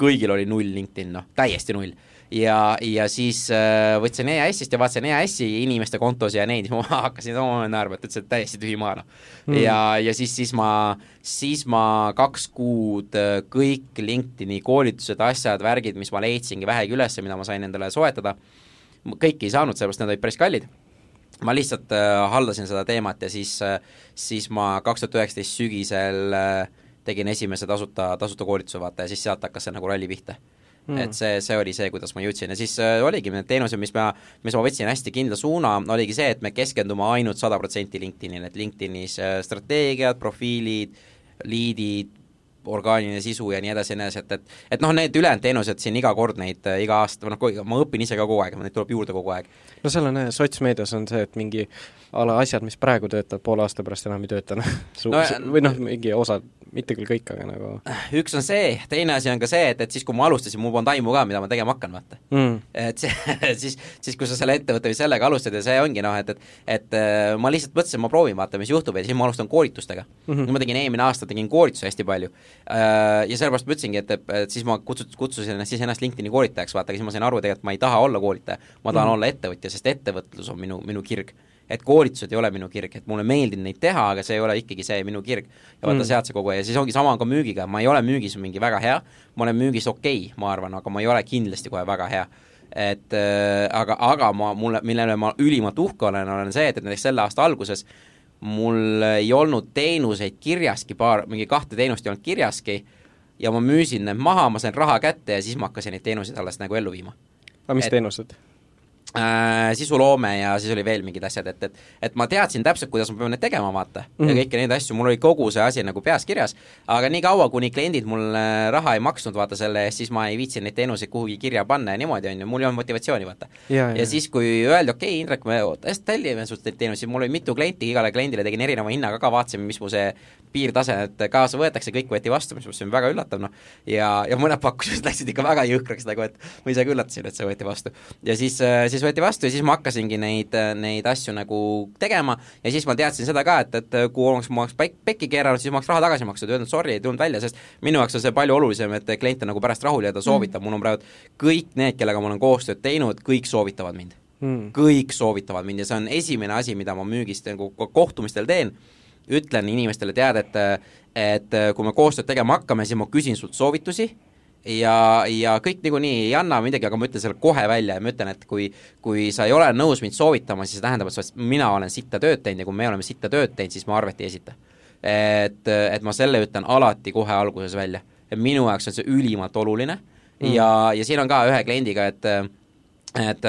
kõigil oli null LinkedIn, noh, täiesti null. ja, ja siis äh, võtsin EAS-ist ja vaatasin EAS-i inimeste kontosi ja neid, ma hakkasin oma naerma, et ütlesin, et täiesti tühi maa, noh. Mm.. ja, ja siis, siis ma, siis ma kaks kuud äh, kõik LinkedIni koolitused, asjad, värgid, mis ma leidsingi vähegi üles, mida ma sain endale soetada, kõiki ei saanud, sellepärast need olid päris kallid. Ma lihtsalt äh, haldasin seda teemat ja siis äh,, siis ma kaks tuhat üheksateist sügisel äh, tegin esimese tasuta, tasuta koolituse, vaata, ja siis sealt hakkas see nagu ralli pihta. Mm.. et see, see oli see, kuidas ma jõudsin. Ja siis äh, oligi need teenused, mis ma, mis ma võtsin hästi kindla suuna, oligi see, et me keskendume ainult sada protsenti LinkedInile, et LinkedInis äh, strateegiad, profiilid, liidid, orgaaniline sisu ja nii edasi ja nii edasi, et, et et noh, need ülejäänud teenused siin iga kord neid äh, iga aasta, noh, ma õpin ise ka kogu aeg, neid tuleb juurde kogu aeg. no seal on jah, sotsmeedias on see, et mingi a la asjad, mis praegu töötavad, poole aasta pärast enam ei tööta, noh, no, või noh, mingi osad mitte küll kõik, aga nagu üks on see, teine asi on ka see, et, et siis, kui ma alustasin, mul polnud aimu ka, mida ma tegema hakkan, vaata mm.. et see, siis, siis kui sa selle ettevõtte või sellega alustad ja see ongi noh, et, et et äh, ma lihtsalt mõtlesin, ma proovin, vaata, mis juhtub ja siis ma alustan koolitustega mm. -hmm. ma tegin eelmine aasta, tegin koolitusi hästi palju. Äh, ja sellepärast ma ütlesingi, et, et siis ma kutsus, kutsusin ennast siis ennast LinkedIni koolitajaks, vaata, siis ma sain aru, tegelikult ma ei taha olla koolitaja, ma tahan mm -hmm. olla ettevõtja, sest ettevõtlus on minu, minu kirg et koolitused ei ole minu kirg, et mulle meeldib neid teha, aga see ei ole ikkagi see minu kirg. ja vaata mm., sealt see kogu aeg ja siis ongi sama ka müügiga, ma ei ole müügis mingi väga hea, ma olen müügis okei okay,, ma arvan, aga ma ei ole kindlasti kohe väga hea et äh, aga, aga ma, mulle, millele ma ülimalt uhke olen, olen see, et, et näiteks selle aasta alguses mul ei olnud teenuseid kirjaski, paar, mingi kahte teenust ei olnud kirjaski ja ma müüsin need maha, ma sain raha kätte ja siis ma hakkasin neid teenuseid alles nagu ellu viima. aga mis et, teenused? Äh, sisuloome ja siis oli veel mingid asjad, et, et et ma teadsin täpselt, kuidas ma pean neid tegema, vaata mm, -hmm. ja mhm. kõiki neid asju, mul oli kogu see asi nagu peas kirjas, aga niikaua, kuni kliendid mulle raha ei maksnud, vaata selle eest, siis ma ei viitsinud neid teenuseid kuhugi kirja panna ja niimoodi, on ju, mul ei olnud motivatsiooni, vaata. ja, ja siis, kui öeldi, okei okay,, Indrek, me hästi tellime sinult neid teenuseid, mul oli mitu klienti, igale kliendile tegin erineva hinnaga ka, vaatasime, mis mu see piirtase, et kaasa võetakse, kõik võeti vastu, mis see on väga üllatav, noh, ja, ja mõned pakkused läksid ikka väga jõhkraks nagu, et ma ise ka üllatasin, et see võeti vastu. ja siis, siis võeti vastu ja siis ma hakkasingi neid, neid asju nagu tegema ja siis ma teadsin seda ka, et, et kui oleks, ma oleks pek-, pekki keeranud, siis ma oleks raha tagasi maksnud, öelnud sorry, ei tulnud välja, sest minu jaoks on see palju olulisem, et klient on nagu pärast rahul ja ta soovitab. Mm., mul on praegu kõik need, kellega ma olen koostööd teinud, kõik soovitavad mind. Mm.. kõik soovitavad mind ja see on esimene asi, mida ma müügist nagu kohtumistel teen, ütlen inimestele, tead, et et kui me koostööd tegema hakkame, siis ma küsin sult soovitusi ja, ja kõik niikuinii ei anna midagi, aga ma ütlen selle kohe välja ja ma ütlen, et kui kui sa ei ole nõus mind soovitama, siis see tähendab, et mina olen sitta tööd teinud ja kui me oleme sitta tööd teinud, siis ma arvet ei esita. et, et ma selle ütlen alati kohe alguses välja. et minu jaoks on see ülimalt oluline mm. ja, ja siin on ka ühe kliendiga, et et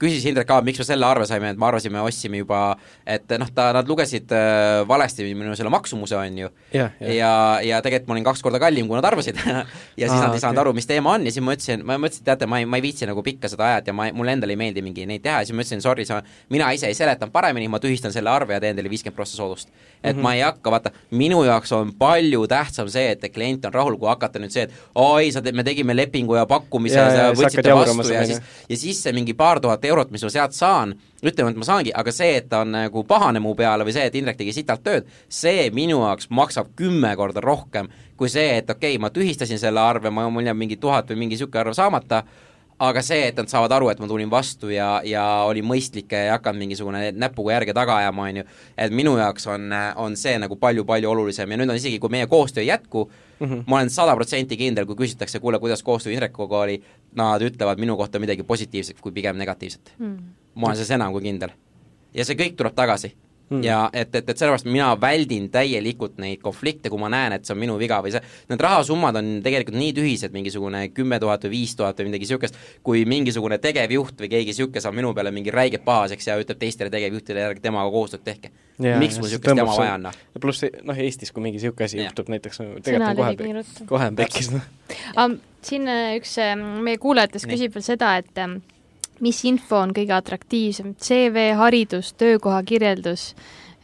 küsis Indrek ka, miks me selle arve saime, et me arvasime, ostsime juba, et noh, ta, nad lugesid äh, valesti minu selle maksumuse, on ju. ja, ja, ja tegelikult ma olin kaks korda kallim, kui nad arvasid ja siis Aa, nad ei saanud okay. aru, mis teema on ja siis ma ütlesin, ma mõtlesin, teate, ma ei, ma ei viitsi nagu pikka seda ajat ja ma, mulle endale ei meeldi mingi neid teha ja siis ma ütlesin, sorry, sa, mina ise ei seletanud paremini, ma tühistan selle arve ja teen teile viiskümmend prossa soodust. et mm -hmm. ma ei hakka, vaata, minu jaoks on palju tähtsam see, et klient on rahul, kui hakata nüüd see, et oi, sa te-, me tegime lepingu ja pakkumise ja, ja, ja võtsite vastu ja siis, ja siis see mingi paar tuhat eurot, mis ma sealt saan, ütleme, et ma saangi, aga see, et ta on nagu pahane mu peale või see, et Indrek tegi sitalt tööd, see minu jaoks maksab kümme korda rohkem kui see, et okei okay,, ma tühistasin selle arve, ma, mul jääb mingi tuhat või mingi niisugune arv saamata, aga see, et nad saavad aru, et ma tulin vastu ja, ja olin mõistlik ja ei hakanud mingisugune näpuga järge taga ajama, on ju, et minu jaoks on, on see nagu palju-palju olulisem ja nüüd on isegi, kui meie koostöö ei jätku mm, -hmm. ma olen sada protsenti kindel, kui küsitakse, kuule, kuidas koostöö Indrekuga oli, nad ütlevad minu kohta midagi positiivset kui pigem negatiivset mm. -hmm ma olen selles enam kui kindel. ja see kõik tuleb tagasi mm.. ja et, et, et sellepärast mina väldin täielikult neid konflikte, kui ma näen, et see on minu viga või see, need rahasummad on tegelikult nii tühised, mingisugune kümme tuhat või viis tuhat või midagi niisugust, kui mingisugune tegevjuht või keegi niisugune saab minu peale mingi räiget pahaseks ja ütleb teistele tegevjuhtidele, ärge temaga koostööd tehke. miks mul niisugust jama vaja on, noh? pluss noh, Eestis, kui mingi niisugune asi juhtub näiteks, tegelikult on kohe, kohe on pekkis, noh. siin äh, üks äh, meie kuulajatest küsib veel seda, et ähm, mis info on kõige atraktiivsem, CV, haridus, töökoha kirjeldus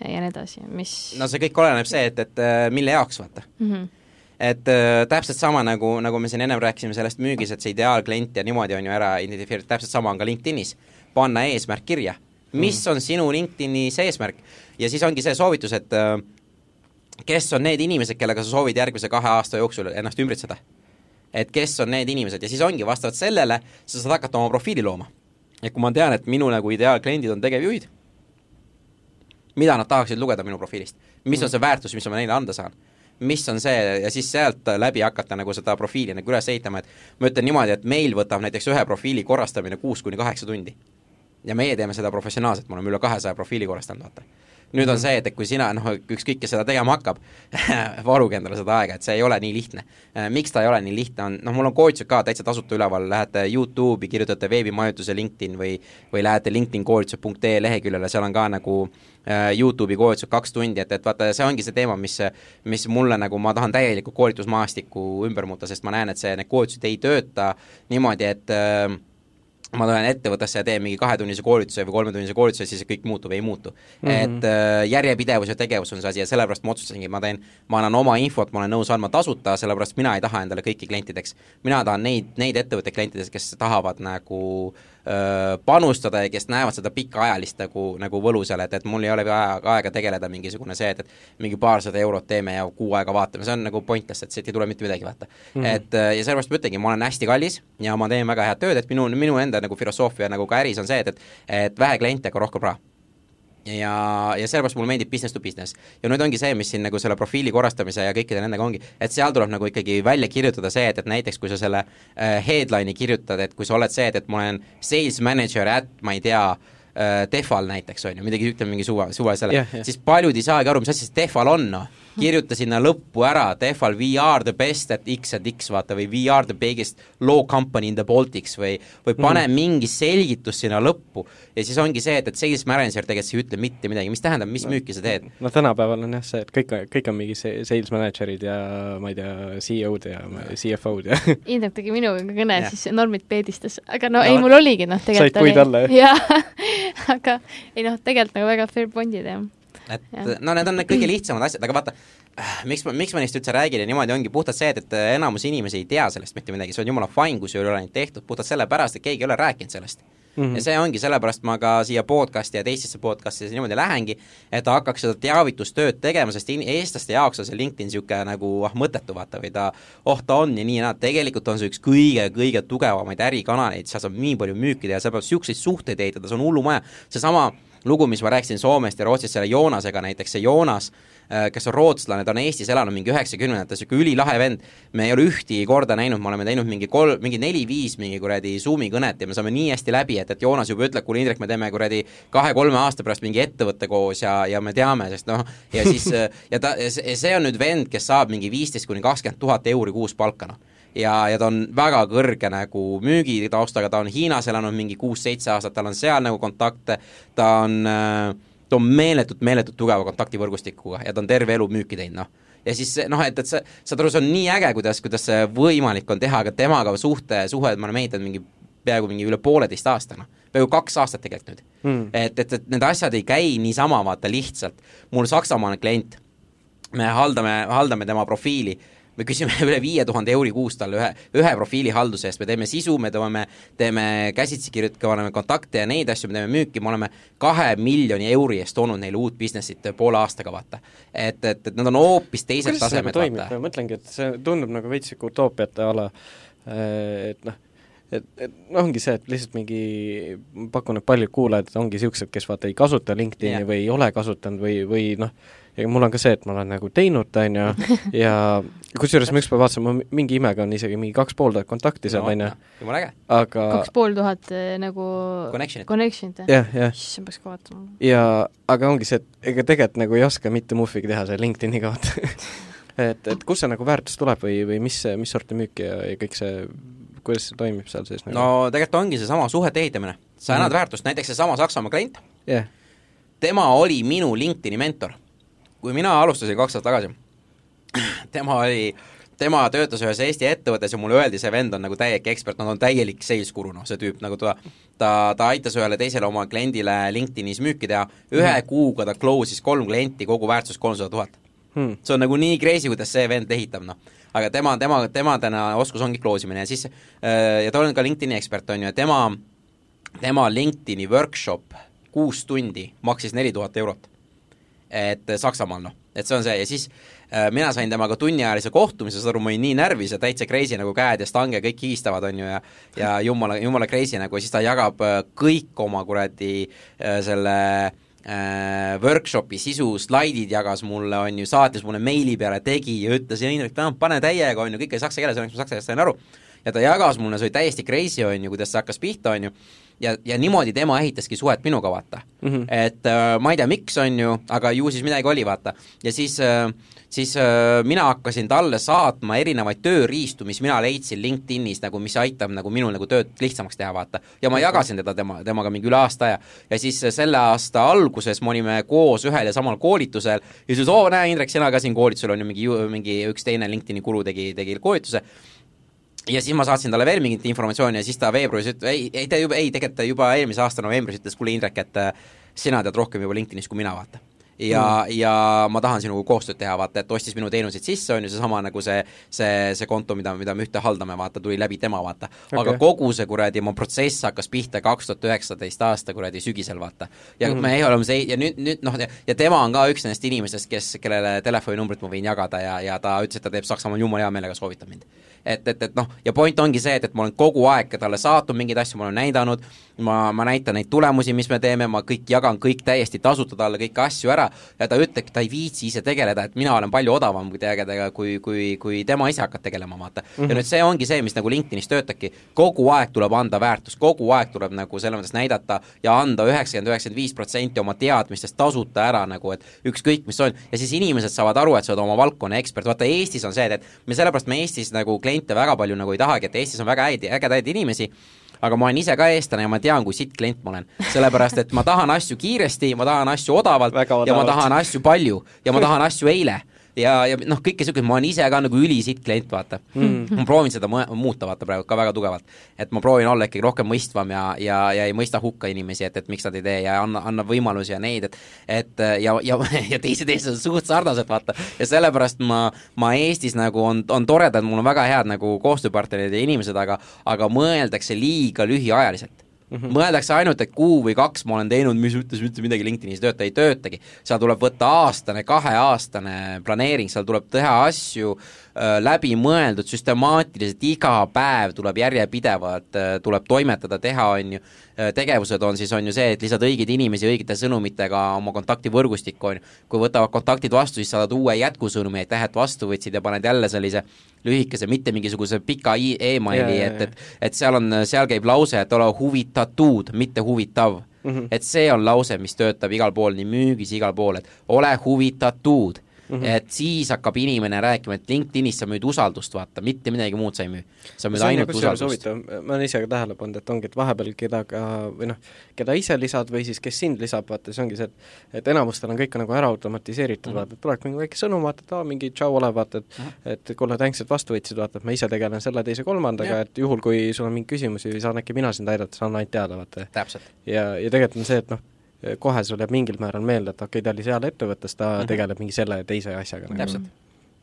ja nii edasi, mis no see kõik oleneb see, et, et äh, mille jaoks, vaata mm. -hmm et äh, täpselt sama, nagu, nagu me siin ennem rääkisime sellest müügis, et see ideaalklient ja niimoodi on ju ära identifitseeritud, täpselt sama on ka LinkedInis. panna eesmärk kirja, mis mm. on sinu LinkedInis eesmärk ja siis ongi see soovitus, et äh, kes on need inimesed, kellega sa soovid järgmise kahe aasta jooksul ennast ümbritseda. et kes on need inimesed ja siis ongi vastavalt sellele, sa saad hakata oma profiili looma et kui ma tean, et minu nagu ideaalkliendid on tegevjuhid, mida nad tahaksid lugeda minu profiilist, mis on see väärtus, mis ma neile anda saan? Mis on see ja siis sealt läbi hakata nagu seda profiili nagu üles ehitama, et ma ütlen niimoodi, et meil võtab näiteks ühe profiili korrastamine kuus kuni kaheksa tundi. ja meie teeme seda professionaalselt, me oleme üle kahesaja profiili korrastanud, vaata nüüd on mhm. see, et, et kui sina noh, ükskõik, kes seda tegema hakkab varuge endale seda aega, et see ei ole nii lihtne. Äh, miks ta ei ole nii lihtne, on noh, mul on koolitused ka täitsa tasuta üleval, lähete YouTube'i, kirjutate veebimajutuse LinkedIn või või lähete linkedinkoolitused.ee leheküljele, seal on ka nagu äh, YouTube'i koolitused kaks tundi, et, et vaata, see ongi see teema, mis mis mulle nagu, ma tahan täielikku koolitusmaastikku ümber muuta, sest ma näen, et see, need koolitused ei tööta niimoodi, et äh, ma tulen ettevõttesse ja teen mingi kahetunnise koolituse või kolmetunnise koolituse, siis kõik muutub, ei muutu mm. -hmm. et äh, järjepidevus ja tegevus on see asi ja sellepärast ma otsustasingi, ma teen, ma annan oma infot, ma olen nõus andma tasuta, sellepärast mina ei taha endale kõiki klientideks. mina tahan neid, neid ettevõtteid klientidest, kes tahavad nagu äh, panustada ja kes näevad seda pikaajalist nagu, nagu võlu seal, et, et mul ei ole aega, aega tegeleda mingisugune see, et, et mingi paarsada eurot teeme ja kuu aega vaatame, see on nagu pointless, et siit ei tule mitte midagi, vaata mm. -hmm. et ja sellepärast ma ütlengi, ma olen hästi kallis ja ma teen väga head tööd, et minu, minu enda nagu filosoofia nagu ka äris on see, et, et et vähe kliente, aga rohkem raha ja, ja sellepärast mulle meeldib business to business. ja nüüd ongi see, mis siin nagu selle profiili korrastamise ja kõikide nendega ongi, et seal tuleb nagu ikkagi välja kirjutada see, et, et näiteks kui sa selle äh, headline'i kirjutad, et kui sa oled see, et, et ma olen sales manager at ma ei tea äh,, Tehval näiteks on ju, midagi, ütleme mingi suva, suva selle yeah,, yeah. siis paljud ei saagi aru, mis asi see Tehval on, noh kirjuta sinna lõppu ära, Tehval we are the best at X at X, vaata, või we are the biggest law company in the Baltics või või pane mm. mingi selgitus sinna lõppu. ja siis ongi see, et, et sales manager tegelikult ei ütle mitte midagi, mis tähendab, mis no, müüki sa teed? no tänapäeval on jah see, et kõik, kõik on mingi sales manager'id ja ma ei tea, CEO-d ja CFO-d ja Indrek tegi minuga kõne, siis Normit peedistas, aga no, no ei, mul oligi noh, tegelikult said puid alla, jah? jah, aga ei noh, tegelikult nagu väga fair bond'id, jah et ja. no need on need kõige lihtsamad asjad, aga vaata, miks ma, miks ma neist üldse räägin ja niimoodi ongi puhtalt see, et, et enamus inimesi ei tea sellest mitte midagi, see on jumala fine, kui see ei ole ainult tehtud, puhtalt sellepärast, et keegi ei ole rääkinud sellest mm. -hmm. ja see ongi, sellepärast ma ka siia podcast'i ja teistesse podcast'idesse niimoodi lähengi, et hakkaks seda teavitustööd tegema, sest in-, eestlaste jaoks on see LinkedIn niisugune nagu ah, mõttetu vaata või ta, oh ta on ja nii ja naa, tegelikult on see üks kõige-kõige tugevamaid ärikanaleid, seal saab nii palju müüki teha, seal peab niisuguseid suhteid ehitada, see on hullumaja, seesama lugu, mis ma rääkisin Soomest ja Rootsist selle Joonasega näiteks, see Joonas Äh, kes on rootslane, ta on Eestis elanud mingi üheksakümnendates, niisugune ülilahe vend, me ei ole ühtegi korda näinud, me oleme teinud mingi kolm, mingi neli-viis mingi kuradi Zoomi kõnet ja me saame nii hästi läbi, et, et Joonas juba ütleb, kuule Indrek, me teeme kuradi kahe-kolme aasta pärast mingi ettevõtte koos ja, ja me teame, sest noh, ja siis ja ta, see on nüüd vend, kes saab mingi viisteist kuni kakskümmend tuhat euri kuus palka, noh ja, ja ta on väga kõrge nagu müügitaustaga, ta on Hiinas elanud mingi kuus-seitse aastat, tal on seal nagu kontakte, ta on äh, ta on meeletult, meeletult tugeva kontaktivõrgustikuga ja ta on terve elu müüki teinud, noh. ja siis noh, et, et sa, saad aru, see on nii äge, kuidas, kuidas see võimalik on teha, aga temaga suhte, suhe me oleme ehitanud mingi peaaegu mingi üle pooleteist aasta, noh. peaaegu kaks aastat tegelikult nüüd mm.. et, et, et need asjad ei käi niisama, vaata lihtsalt. mul Saksamaal on klient, me haldame, haldame tema profiili me küsime üle viie tuhande euri kuus talle ühe, ühe profiili halduse eest, me teeme sisu, me toome, teeme käsitsi kirjutame kontakte ja neid asju, me teeme müüki, me oleme kahe miljoni euri eest toonud neile uut business'it poole aastaga, vaata. et, et, et nad on hoopis teised tasemed, vaata. ma mõtlengi, et see tundub nagu veits sihuke utoopiate ala, et noh, et, et noh, ongi see, et lihtsalt mingi, pakun, et paljud kuulajad ongi niisugused, kes vaata ei kasuta LinkedIni yeah. või ei ole kasutanud või, või noh, ja mul on ka see, et ma olen nagu teinud ta, on ju, ja kusjuures ma ükspäev vaatasin, ma mingi imega on isegi mingi kaks pool tuhat kontakti seal, on ju. jumala äge. aga kaks pool tuhat eh, nagu Connection'it, connection'it, jah? jah, jah. issand, peaks ka vaatama. ja aga ongi see, et ega tegelikult nagu ei oska mitte muhvigi teha seal LinkedIni kohta et, et kust see nagu väärtus tuleb või, või mis, mis sorti müük ja, ja kõik see, kuidas see toimib seal sees nagu? no tegelikult ongi seesama suhete ehitamine, sa annad mm -hmm. väärtust, näiteks seesama Saksamaa klient yeah., tema oli minu LinkedIni mentor kui mina alustasin kaks aastat tagasi, tema oli, tema töötas ühes Eesti ettevõttes ja mulle öeldi, see vend on nagu täielik ekspert, no ta on täielik sales guru, noh see tüüp, nagu ta ta, ta aitas ühele teisele oma kliendile LinkedInis müüki teha, ühe mm. kuuga ta close'is kolm klienti, kogu väärtus kolmsada tuhat hmm.. see on nagu nii crazy, kuidas see vend ehitab, noh. aga tema, tema, tema täna oskus ongi close imine ja siis äh, ja ta on ka LinkedIni ekspert, on ju, ja tema, tema LinkedIni workshop kuus tundi maksis neli tuhat eurot et eh, Saksamaal noh, et see on see ja siis äh, mina sain temaga tunniajalise kohtumise, saad aru, ma olin nii närvis ja täitsa crazy nagu käed ja stange kõik higistavad, on ju, ja ja jumala, jumala crazy nagu ja siis ta jagab äh, kõik oma kuradi äh, selle äh, workshopi sisu, slaidid jagas mulle, on ju, saatis mulle meili peale, tegi ja ütles, Indrek, pane täiega, on ju, kõik oli saksa keeles, õnneks ma saksa keeles sain aru. ja ta jagas mulle, see oli täiesti crazy, on ju, kuidas see hakkas pihta, on ju ja, ja niimoodi tema ehitaski suhet minuga, vaata mm. -hmm. et äh, ma ei tea, miks, on ju, aga ju siis midagi oli, vaata. ja siis äh, siis äh, mina hakkasin talle saatma erinevaid tööriistu, mis mina leidsin LinkedInis nagu, mis aitab nagu minul nagu tööd lihtsamaks teha, vaata. ja ma jagasin teda tema, temaga mingi üle aasta aja. ja siis äh, selle aasta alguses me olime koos ühel ja samal koolitusel ja siis oo, näe, Indrek, sina ka siin koolitusel on ju mingi, mingi üks teine LinkedIni guru tegi, tegi koolituse ja siis ma saatsin talle veel mingit informatsiooni ja siis ta veebruaris ütles, ei, ei ta juba, ei tegelikult ta juba eelmise aasta novembris ütles, kuule Indrek, et äh, sina tead rohkem juba LinkedInis kui mina, vaata ja mm., ja ma tahan sinuga koostööd teha, vaata, et ostis minu teenuseid sisse, on ju, seesama nagu see, see, see konto, mida, mida me ühte haldame, vaata, tuli läbi tema, vaata okay.. aga kogu see kuradi mu protsess hakkas pihta kaks tuhat üheksateist aasta kuradi sügisel, vaata. ja mm. me oleme see, ja nüüd, nüüd noh, ja tema on ka üks nendest inimestest, kes, kellele telefoninumbrit ma võin jagada ja, ja ta ütles, et ta teeb Saksamaal jumala hea meelega, soovitab mind. Et, et, et noh, ja point ongi see, et, et ma olen kogu aeg talle saatnud mingeid asju, ma olen näidanud, ma, ma näitan neid tulemusi, mis me teeme, ma kõik jagan kõik täiesti tasuta talle kõiki asju ära ja ta ütleb, ta ei viitsi ise tegeleda, et mina olen palju odavam kui tegeleda, kui, kui, kui tema ise hakkab tegelema, vaata mm. -hmm. ja nüüd see ongi see, mis nagu LinkedInis töötabki, kogu aeg tuleb anda väärtust, kogu aeg tuleb nagu selles mõttes näidata ja anda üheksakümmend, üheksakümmend viis protsenti oma teadmistest tasuta ära nagu, et ükskõik, mis on, ja siis inimesed saavad aru, et sa oled oma valdkonna ekspert, vaata Eestis on see, et me sellepärast me Eestis nagu kliente väga palju nagu ei tahagi, et Eestis on väga häid, ägedaid inimesi, aga ma olen ise ka eestlane ja ma tean, kui sitt klient ma olen. sellepärast, et ma tahan asju kiiresti, ma tahan asju odavalt odavalt. ja ma tahan asju palju ja ma tahan asju eile ja, ja noh, kõike niisugust, ma olen ise ka nagu ülisitt klient, vaata mm.. ma proovin seda muuta, vaata praegu ka väga tugevalt. et ma proovin olla ikkagi rohkem mõistvam ja, ja, ja ei mõista hukka inimesi, et, et miks nad ei tee ja anna, annab võimalusi ja neid, et et ja, ja, ja teised eestlased suht sarnased, vaata. ja sellepärast ma, ma Eestis nagu on, on toredad, mul on väga head nagu koostööpartnerid ja inimesed, aga aga mõeldakse liiga lühiajaliselt Mm -hmm. mõeldakse ainult, et kuu või kaks ma olen teinud, mis ütles üldse midagi LinkedInis tööta, ei töötagi. seal tuleb võtta aastane, kaheaastane planeering, seal tuleb teha asju äh, läbimõeldud, süstemaatiliselt, iga päev tuleb järjepidevalt äh,, tuleb toimetada, teha, on ju äh,, tegevused on siis, on ju see, et lisad õigeid inimesi õigete sõnumitega oma kontaktivõrgustikku, on ju, kui võtavad kontaktid vastu, siis saadad uue jätkusõnumi, aitäh, et vastu võtsid ja paned jälle sellise lühikese, mitte mingisuguse pika emaili, et, et et seal on, seal käib lause, et ole huvitatud, mitte huvitav mm. -hmm. et see on lause, mis töötab igal pool, nii müügis, igal pool, et ole huvitatud Mm -hmm. et siis hakkab inimene rääkima, et LinkedInis sa müüd usaldust, vaata, mitte midagi muud sa ei müü. sa müüd ainult usaldust. ma olen ise ka tähele pannud, et ongi, et vahepeal keda ka, või noh, keda ise lisad või siis kes sind lisab, vaata, see ongi see, et et enamustel on kõik nagu ära automatiseeritud mm, -hmm. vaata, et tuleb mingi väike sõnum, vaata, et aa, mingi tšau ole, vaata, et mm -hmm. et kuule, thanks, et vastu võtsid, vaata, et ma ise tegelen selle, teise, kolmandaga, et juhul, kui sul on mingeid küsimusi või saan äkki mina sind aidata, saan ainult teada, vaata. ja, ja tegelikult on see, et noh, kohe sul jääb mingil määral meelde, et okei okay,, ta oli seal ettevõttes, ta mm -hmm. tegeleb mingi selle ja teise asjaga nagu.. täpselt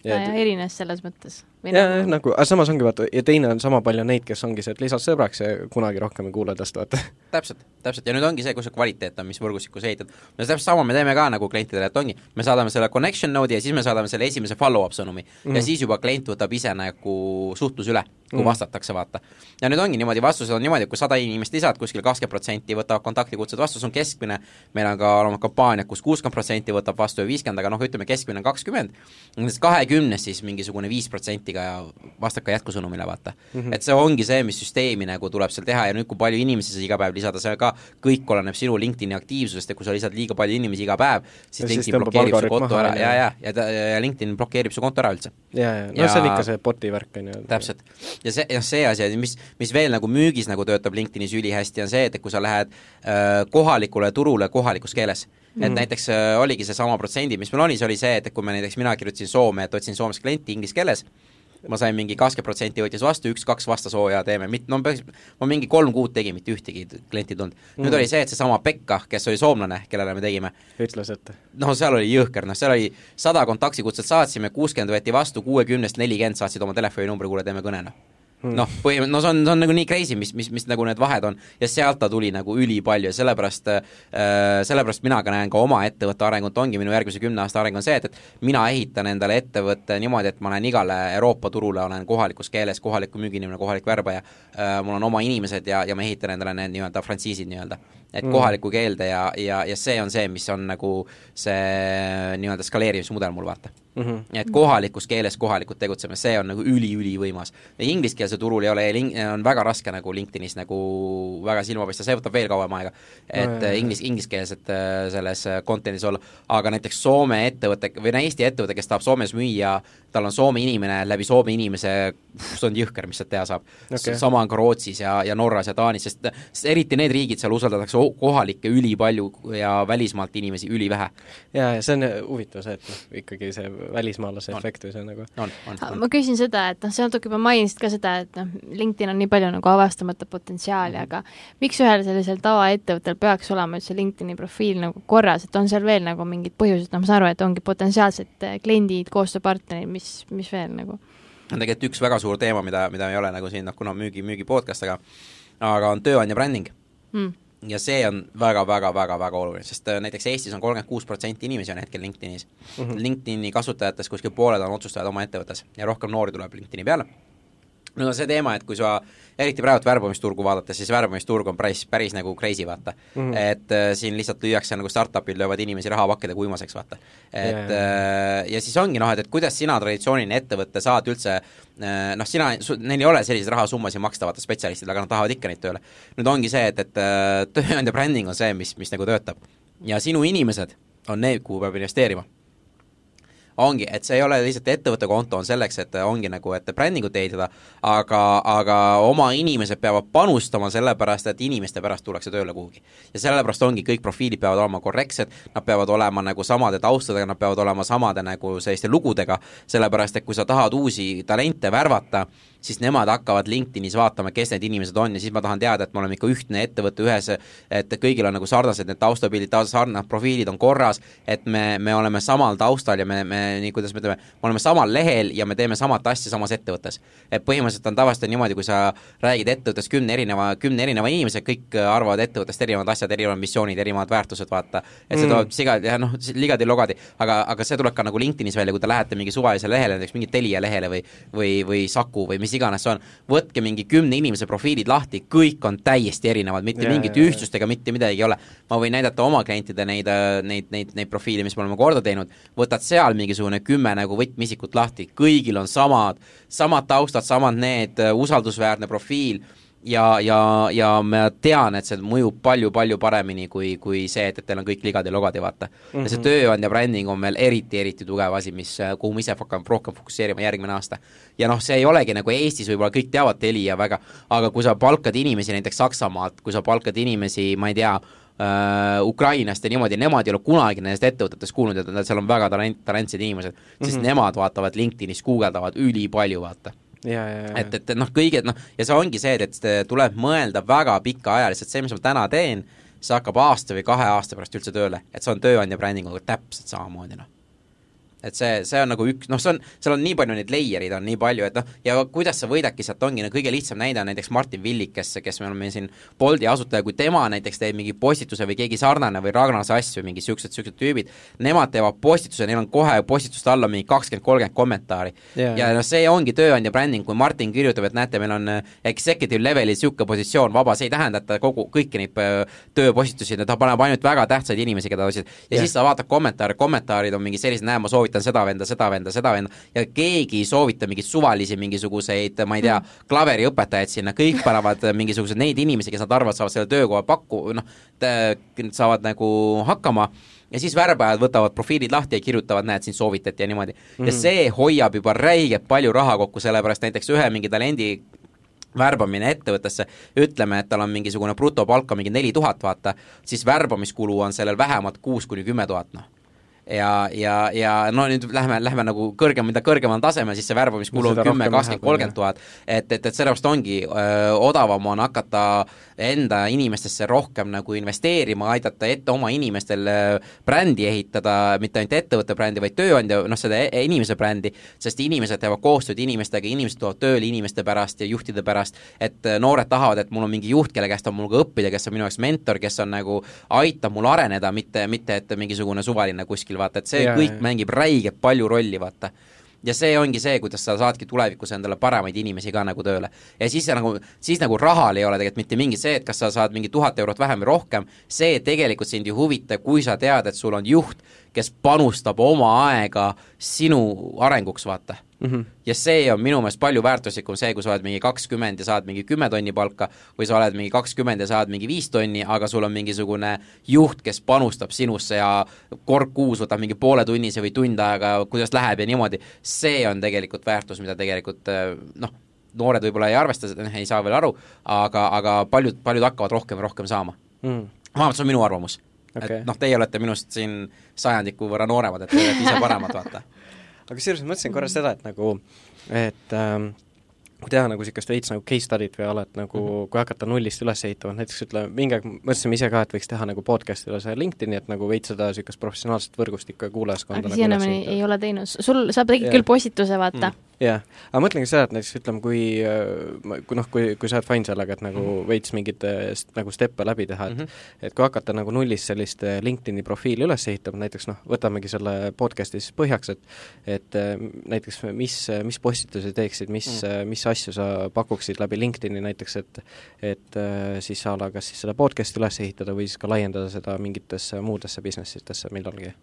ja, ja erines selles mõttes. Ja, ja nagu, aga samas ongi vaata, ja teine on sama palju neid, kes ongi see, et lisad sõbraks ja kunagi rohkem ei kuule tast, vaata. täpselt, täpselt, ja nüüd ongi see, kus see kvaliteet on, mis võrgustikus ehitad. no täpselt sama me teeme ka nagu klientidele, et ongi, me saadame selle connection node'i ja siis me saadame selle esimese follow-up sõnumi mm. -hmm. ja siis juba klient võtab ise nagu suhtluse üle, kui mm -hmm. vastatakse, vaata. ja nüüd ongi niimoodi, vastused on niimoodi, et kui sada inimest lisad, kuskil kakskümmend protsenti võtavad kontaktikutsed vastu, see on keskmine, meil on ka olemas kampaaniad, kus kuuskümmend protsenti võtab vastu ja viiskümmend, aga noh, ütleme keskmine on kakskümmend, nendest kahekümnest siis mingisugune mingisugune viis protsenti ka vastab ka jätkusõnumile, vaata mm. -hmm. et see ongi see, mis süsteemi nagu tuleb seal teha ja nüüd, kui palju inimesi sa iga päev lisada, see ka kõik oleneb sinu LinkedIni aktiivsusest ja kui sa lisad liiga palju inimesi iga päev, siis ja LinkedIn blokeerib su konto ära ja, ja, ja ta, ja LinkedIn blokeerib su konto ära üldse. ja, ja, no ja, see on ikka see bot'i värk, on ju. täpselt. ja see, jah, see asi, mis, mis veel nagu müügis nagu töötab LinkedInis ülihästi, on see, et kui sa lähed äh, kohalikule turule kohalikus keeles et mm. näiteks äh, oligi seesama protsendi, mis meil oli, see oli see, et kui me näiteks, mina kirjutasin Soome, et otsin Soomes klienti inglise keeles, ma sain mingi kakskümmend protsenti võttis vastu, üks-kaks vastas, oo jaa, teeme, mit-, no peaks, ma mingi kolm kuud tegin, mitte ühtegi klienti tulnud. Mm.. nüüd oli see, et seesama Pekka, kes oli soomlane, kellele me tegime, ütles, et noh, seal oli jõhker, noh, seal oli sada kontaktikutset saatsime, kuuskümmend võeti vastu, kuuekümnest nelikümmend saatsid oma telefoninumbri, kuule, teeme kõne, noh. Noh, põhim-, no see on, see on nagu nii crazy, mis, mis, mis nagu need vahed on. Ja sealt ta tuli nagu ülipalju. Ja sellepärast äh,, sellepärast mina ka näen ka oma ettevõtte arengut, ongi minu järgmise kümne aasta areng on see, et, et mina ehitan endale ettevõtte niimoodi, et ma lähen igale Euroopa turule, olen kohalikus keeles kohaliku müügiinimene, kohalik värbaja äh,, mul on oma inimesed ja, ja ma ehitan endale need nii-öelda frantsiisid nii-öelda. Et mm. kohalikku keelde ja, ja, ja see on see, mis on nagu see nii-öelda skaleerimismudel mul, vaata mm. -hmm. et kohalikus keeles kohalikult tegutseme, see on nagu üli-ülivõimas. ja ingliskeelsel turul ei ole, on väga raske nagu LinkedInis nagu väga silma paista, see võtab veel kauem aega. et no, inglis, ingliskeelset äh, selles äh, content'is olla, aga näiteks Soome ettevõte või no Eesti ettevõte, kes tahab Soomes müüa, tal on Soome inimene, läbi Soome inimese, see on jõhker, mis sealt teha saab okay.. sama on ka Rootsis ja, ja Norras ja Taanis, sest eriti need riigid, seal usaldatakse kohalikke ülipalju ja välismaalt inimesi ülivähe. jaa, ja see on huvitav see, et noh, ikkagi see välismaalase on. efekt või see nagu on, on, on. ma küsin seda, et noh, sa natuke juba mainisid ka seda, et noh, LinkedIn on nii palju nagu avastamata potentsiaali mm, -hmm. aga miks ühel sellisel tavaettevõttel peaks olema üldse LinkedIni profiil nagu korras, et on seal veel nagu mingid põhjused, noh, ma saan aru, et ongi potentsiaalsed eh, kliendid, koostööpartnerid, mis, mis veel nagu? on tegelikult üks väga suur teema, mida, mida ei ole nagu siin noh, kuna müügi, müügi podcast, aga aga on tööandja bränding mm ja see on väga-väga-väga-väga oluline, sest äh, näiteks Eestis on kolmkümmend kuus protsenti inimesi on hetkel LinkedInis mm. -hmm. LinkedIni kasutajatest kuskil pooled on otsustajad oma ettevõttes ja rohkem noori tuleb LinkedIni peale on see teema, et kui sa eriti praegu värbamisturgu vaadates, siis värbamisturg on päris, päris nagu crazy, vaata mm. -hmm. et äh, siin lihtsalt lüüakse nagu startup'id löövad inimesi rahapakkidega uimaseks, vaata. et yeah. äh, ja siis ongi noh, et, et kuidas sina, traditsiooniline ettevõte, saad üldse äh, noh, sina, neil ei ole selliseid rahasummasid maksta, vaata, spetsialistid, aga nad tahavad ikka neid tööle. nüüd ongi see, et, et äh, tööandja bränding on see, mis, mis nagu töötab. ja sinu inimesed on need, kuhu peab investeerima ongi, et see ei ole lihtsalt ettevõtte konto, on selleks, et ongi nagu, et brändingut ehitada, aga, aga oma inimesed peavad panustama, sellepärast et inimeste pärast tullakse tööle kuhugi. ja sellepärast ongi, kõik profiilid peavad olema korrektsed, nad peavad olema nagu samade taustadega, nad peavad olema samade nagu selliste lugudega, sellepärast et kui sa tahad uusi talente värvata, siis nemad hakkavad LinkedInis vaatama, kes need inimesed on ja siis ma tahan teada, et me oleme ikka ühtne ettevõte ühes, et kõigil on nagu sarnased need taustapildid, sarnased profiilid on korras, et me, me oleme samal taustal ja me, me nii kuidas me ütleme, me oleme samal lehel ja me teeme samat asja samas ettevõttes. et põhimõtteliselt on tavaliselt niimoodi, kui sa räägid ettevõttest kümne erineva, kümne erineva inimesega, kõik arvavad ettevõttest erinevad asjad, erinevad missioonid, erinevad väärtused, vaata. et see mm. tuleb sigadi, jah noh, ligadi-logadi, aga, aga see tuleb ka nagu LinkedInis välja, kui te lähete mingi suvalisele lehele, näiteks mingi Telia lehele või või, või Saku või mis iganes see on, võtke mingi kümne inimese profiilid lahti, kõik on täiesti erinevad, mitte yeah, mingit yeah, ühtsust ega mitte midagi ei ole. ma võin näidata oma klientide neid, neid, neid, neid profiile, mis me oleme korda teinud, võtad seal mingisugune kümme nagu võtmeisikut lahti, kõigil on samad, samad taustad, samad need, usaldusväärne profiil ja, ja, ja ma tean, et see mõjub palju-palju paremini kui, kui see, et, et teil on kõik ligad-logad ja vaata mm. -hmm. ja see mhm. tööandja bränding on meil eriti, eriti tugev asi, mis, kuhu ma ise hakkan rohkem fokusseerima järgmine aasta. ja noh, see ei olegi nagu Eestis võib-olla kõik teavad Telia väga, aga kui sa palkad inimesi näiteks Saksamaalt, kui sa palkad inimesi, ma ei tea, Uh, Ukrainast ja niimoodi, nemad ei ole kunagi nendest ettevõtetest kuulnud, et seal on väga talent, talentsed inimesed, sest mm -hmm. nemad vaatavad LinkedInis, guugeldavad ülipalju, vaata et, et noh, kõige noh, ja see ongi see, et tuleb mõelda väga pikaajaliselt, see, mis ma täna teen, see hakkab aasta või kahe aasta pärast üldse tööle, et see on tööandja brändinguga täpselt samamoodi, noh et see, see on nagu üks, noh, see on, seal on nii palju neid layer'id on nii palju, et noh, ja kuidas sa võidadki sealt, ongi no kõige lihtsam näide on näiteks Martin Villik, kes, kes me oleme siin Bolti asutaja, kui tema näiteks teeb mingi postituse või keegi sarnane või Ragnar Sass või mingi niisugused, niisugused tüübid, nemad teevad postituse, neil on kohe postituste alla mingi kakskümmend, kolmkümmend kommentaari. Yeah.. ja noh, see ongi tööandja bränding, kui Martin kirjutab, et näete, meil on äh, executive level'il niisugune positsioon vaba, see ei tähenda, et ta kogu, kõiki neid äh, tööpostitusi, ta paneb ainult väga tähtsaid inimesi, keda ta otsib, ja yeah. siis sa vaatad kommentaare, kommentaarid on mingi sellised, näe, ma soovitan soovitan seda venda, seda venda, seda venda ja keegi ei soovita mingeid suvalisi mingisuguseid, ma ei tea, mm. klaveriõpetajaid sinna, kõik panevad mingisugused neid inimesi, kes nad arvavad, saavad selle töökoha pakku, noh, saavad nagu hakkama ja siis värbajad võtavad profiilid lahti ja kirjutavad, näed, sind soovitati ja niimoodi mm. -hmm. ja see hoiab juba räigelt palju raha kokku, sellepärast näiteks ühe mingi talendi värbamine ettevõttesse, ütleme, et tal on mingisugune brutopalk on mingi neli tuhat, vaata, siis värbamiskulu on sellel vähemalt kuus kuni kümme tuhat, noh ja, ja, ja no nüüd lähme, lähme nagu kõrgem, mida kõrgemal tasemel, siis see värbamiskulu on kümme, kakskümmend, kolmkümmend tuhat. et, et, et sellepärast ongi öö, odavam on hakata enda inimestesse rohkem nagu investeerima, aidata ette oma inimestel brändi ehitada, mitte ainult ettevõtte brändi, vaid tööandja, noh, seda e-, inimese brändi, sest inimesed teevad koostööd inimestega, inimesed tulevad tööle inimeste pärast ja juhtide pärast, et noored tahavad, et mul on mingi juht, kelle käest on mul ka õppida, kes on minu jaoks mentor, kes on nagu, aitab mul areneda, mitte, mitte et mingisugune suvaline kuskil kuskil, vaata, et see ja, kõik ja. mängib räigelt palju rolli, vaata ja see ongi see, kuidas sa saadki tulevikus endale paremaid inimesi ka nagu tööle. ja siis nagu, siis nagu rahal ei ole tegelikult mitte mingi see, et kas sa saad mingi tuhat eurot vähem või rohkem, see tegelikult sind ei huvita, kui sa tead, et sul on juht, kes panustab oma aega sinu arenguks, vaata mm. -hmm. ja see on minu meelest palju väärtuslikum see, kui sa oled mingi kakskümmend ja saad mingi kümme tonni palka või sa oled mingi kakskümmend ja saad mingi viis tonni, aga sul on mingisugune juht, kes panustab sinusse ja kord kuus võtab mingi pooletunnise või tund aega, kuidas läheb ja niimoodi, see on tegelikult väärtus, mida tegelikult noh, noored võib-olla ei arvesta, ei saa veel aru, aga, aga paljud, paljud hakkavad rohkem ja rohkem saama mm.. vähemalt see on minu arvamus okay.. et noh, teie olete minust siin sajandiku võrra nooremad, et te olete ise paremad, vaata aga kusjuures mõtlesin korra seda, et nagu, et ähm, kui teha nagu niisugust veits nagu case study't või alet nagu mm, -hmm. kui hakata nullist üles ehitama, näiteks ütleme, mingi aeg mõtlesime ise ka, et võiks teha nagu podcast'ile see LinkedIn'i, et nagu veits seda niisugust professionaalset võrgustikku ja kuulajaskonda aga nagu siiamaani ei ole teinud, sul, sa tegid küll postituse, vaata. Mm jah, aga mõtlengi seda, et näiteks ütleme, kui, äh, kui noh, kui, kui sa oled fine sellega, et nagu mm -hmm. veits mingeid nagu steppe läbi teha, et mm -hmm. et kui hakata nagu nullist sellist äh, LinkedIni profiili üles ehitama, näiteks noh, võtamegi selle podcast'i siis põhjaks, et et äh, näiteks mis, mis postitusi teeksid, mis mm, -hmm. mis asju sa pakuksid läbi LinkedIni näiteks, et et siis a la kas siis seda podcast'i üles ehitada või siis ka laiendada seda mingitesse muudesse business itesse millalgi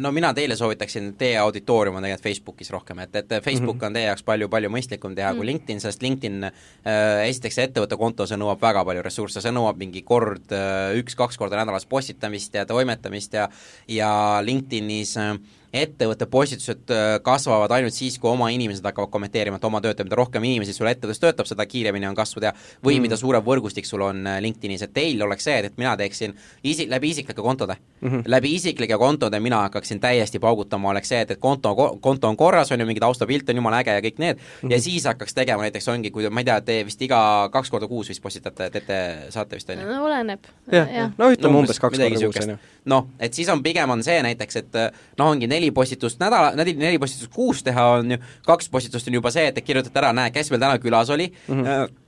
no mina teile soovitaksin, teie auditoorium on tegelikult Facebookis rohkem, et, et Facebook mm -hmm. on teie jaoks palju-palju mõistlikum teha mm -hmm. kui. LinkedIn, sest LinkedIn äh, esiteks see ettevõtte konto, see nõuab väga palju ressursse, see nõuab mingi kord äh,, üks-kaks korda nädalas postitamist ja toimetamist ja ja LinkedInis äh, ettevõtte postitused äh, kasvavad ainult siis, kui oma inimesed hakkavad kommenteerima, et oma töötaja, mida rohkem inimesi sul ettevõttes töötab, seda kiiremini on kasvu teha. või mm. mida suurem võrgustik sul on äh, LinkedInis, et teil oleks see, et mina teeksin isi-, läbi isiklike kontode mm. -hmm. läbi isiklike kontode mina hakkaksin täiesti paugutama, oleks see, et, et konto, konto on korras, on ju, mingi taustapilt on jumala äge ja kõik need mm, -hmm. ja mhm. siis hakkaks tegema näiteks ongi, kui ma ei tea, te vist iga kaks korda kuus vist postitate, teete, saate vist, on ju? no oleneb. jah ja., no ütleme no, umbes kaks korda kuus, on ju. noh, et siis on, pigem on see näiteks, et noh, ongi neli postitust nädala, neli, neli postitust kuus teha on ju, kaks postitust on juba see, et te kirjutate ära, näe, kes meil täna külas oli. Mm, -hmm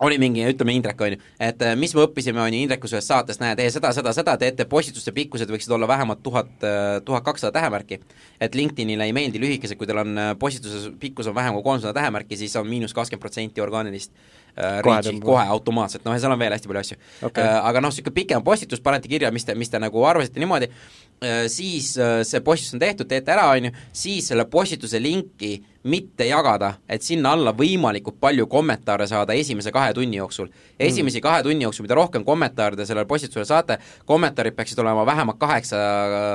oli mingi, ütleme Indrek, on ju, et äh, mis me õppisime, on ju, Indreku sellest saatest, näe, tee seda, seda, seda, teete postituste pikkused võiksid olla vähemalt tuhat, äh, tuhat kakssada tähemärki. et LinkedInile ei meeldi lühikesed, kui teil on postituse pikkus on vähem kui kolmsada tähemärki, siis on miinus kakskümmend protsenti orgaanilist äh, reach'i kohe automaatselt, noh ja seal on veel hästi palju asju. Okay.. Äh, aga noh, niisugune pikem postitus, panete kirja, mis te, mis te nagu arvasite niimoodi siis äh, see postitus on tehtud, teete ära, on ju, siis selle postituse linki mitte jagada, et sinna alla võimalikult palju kommentaare saada esimese kahe tunni jooksul. esimesi mm. kahe tunni jooksul, mida rohkem kommentaare te sellele postitusele saate, kommentaarid peaksid olema vähemalt kaheksa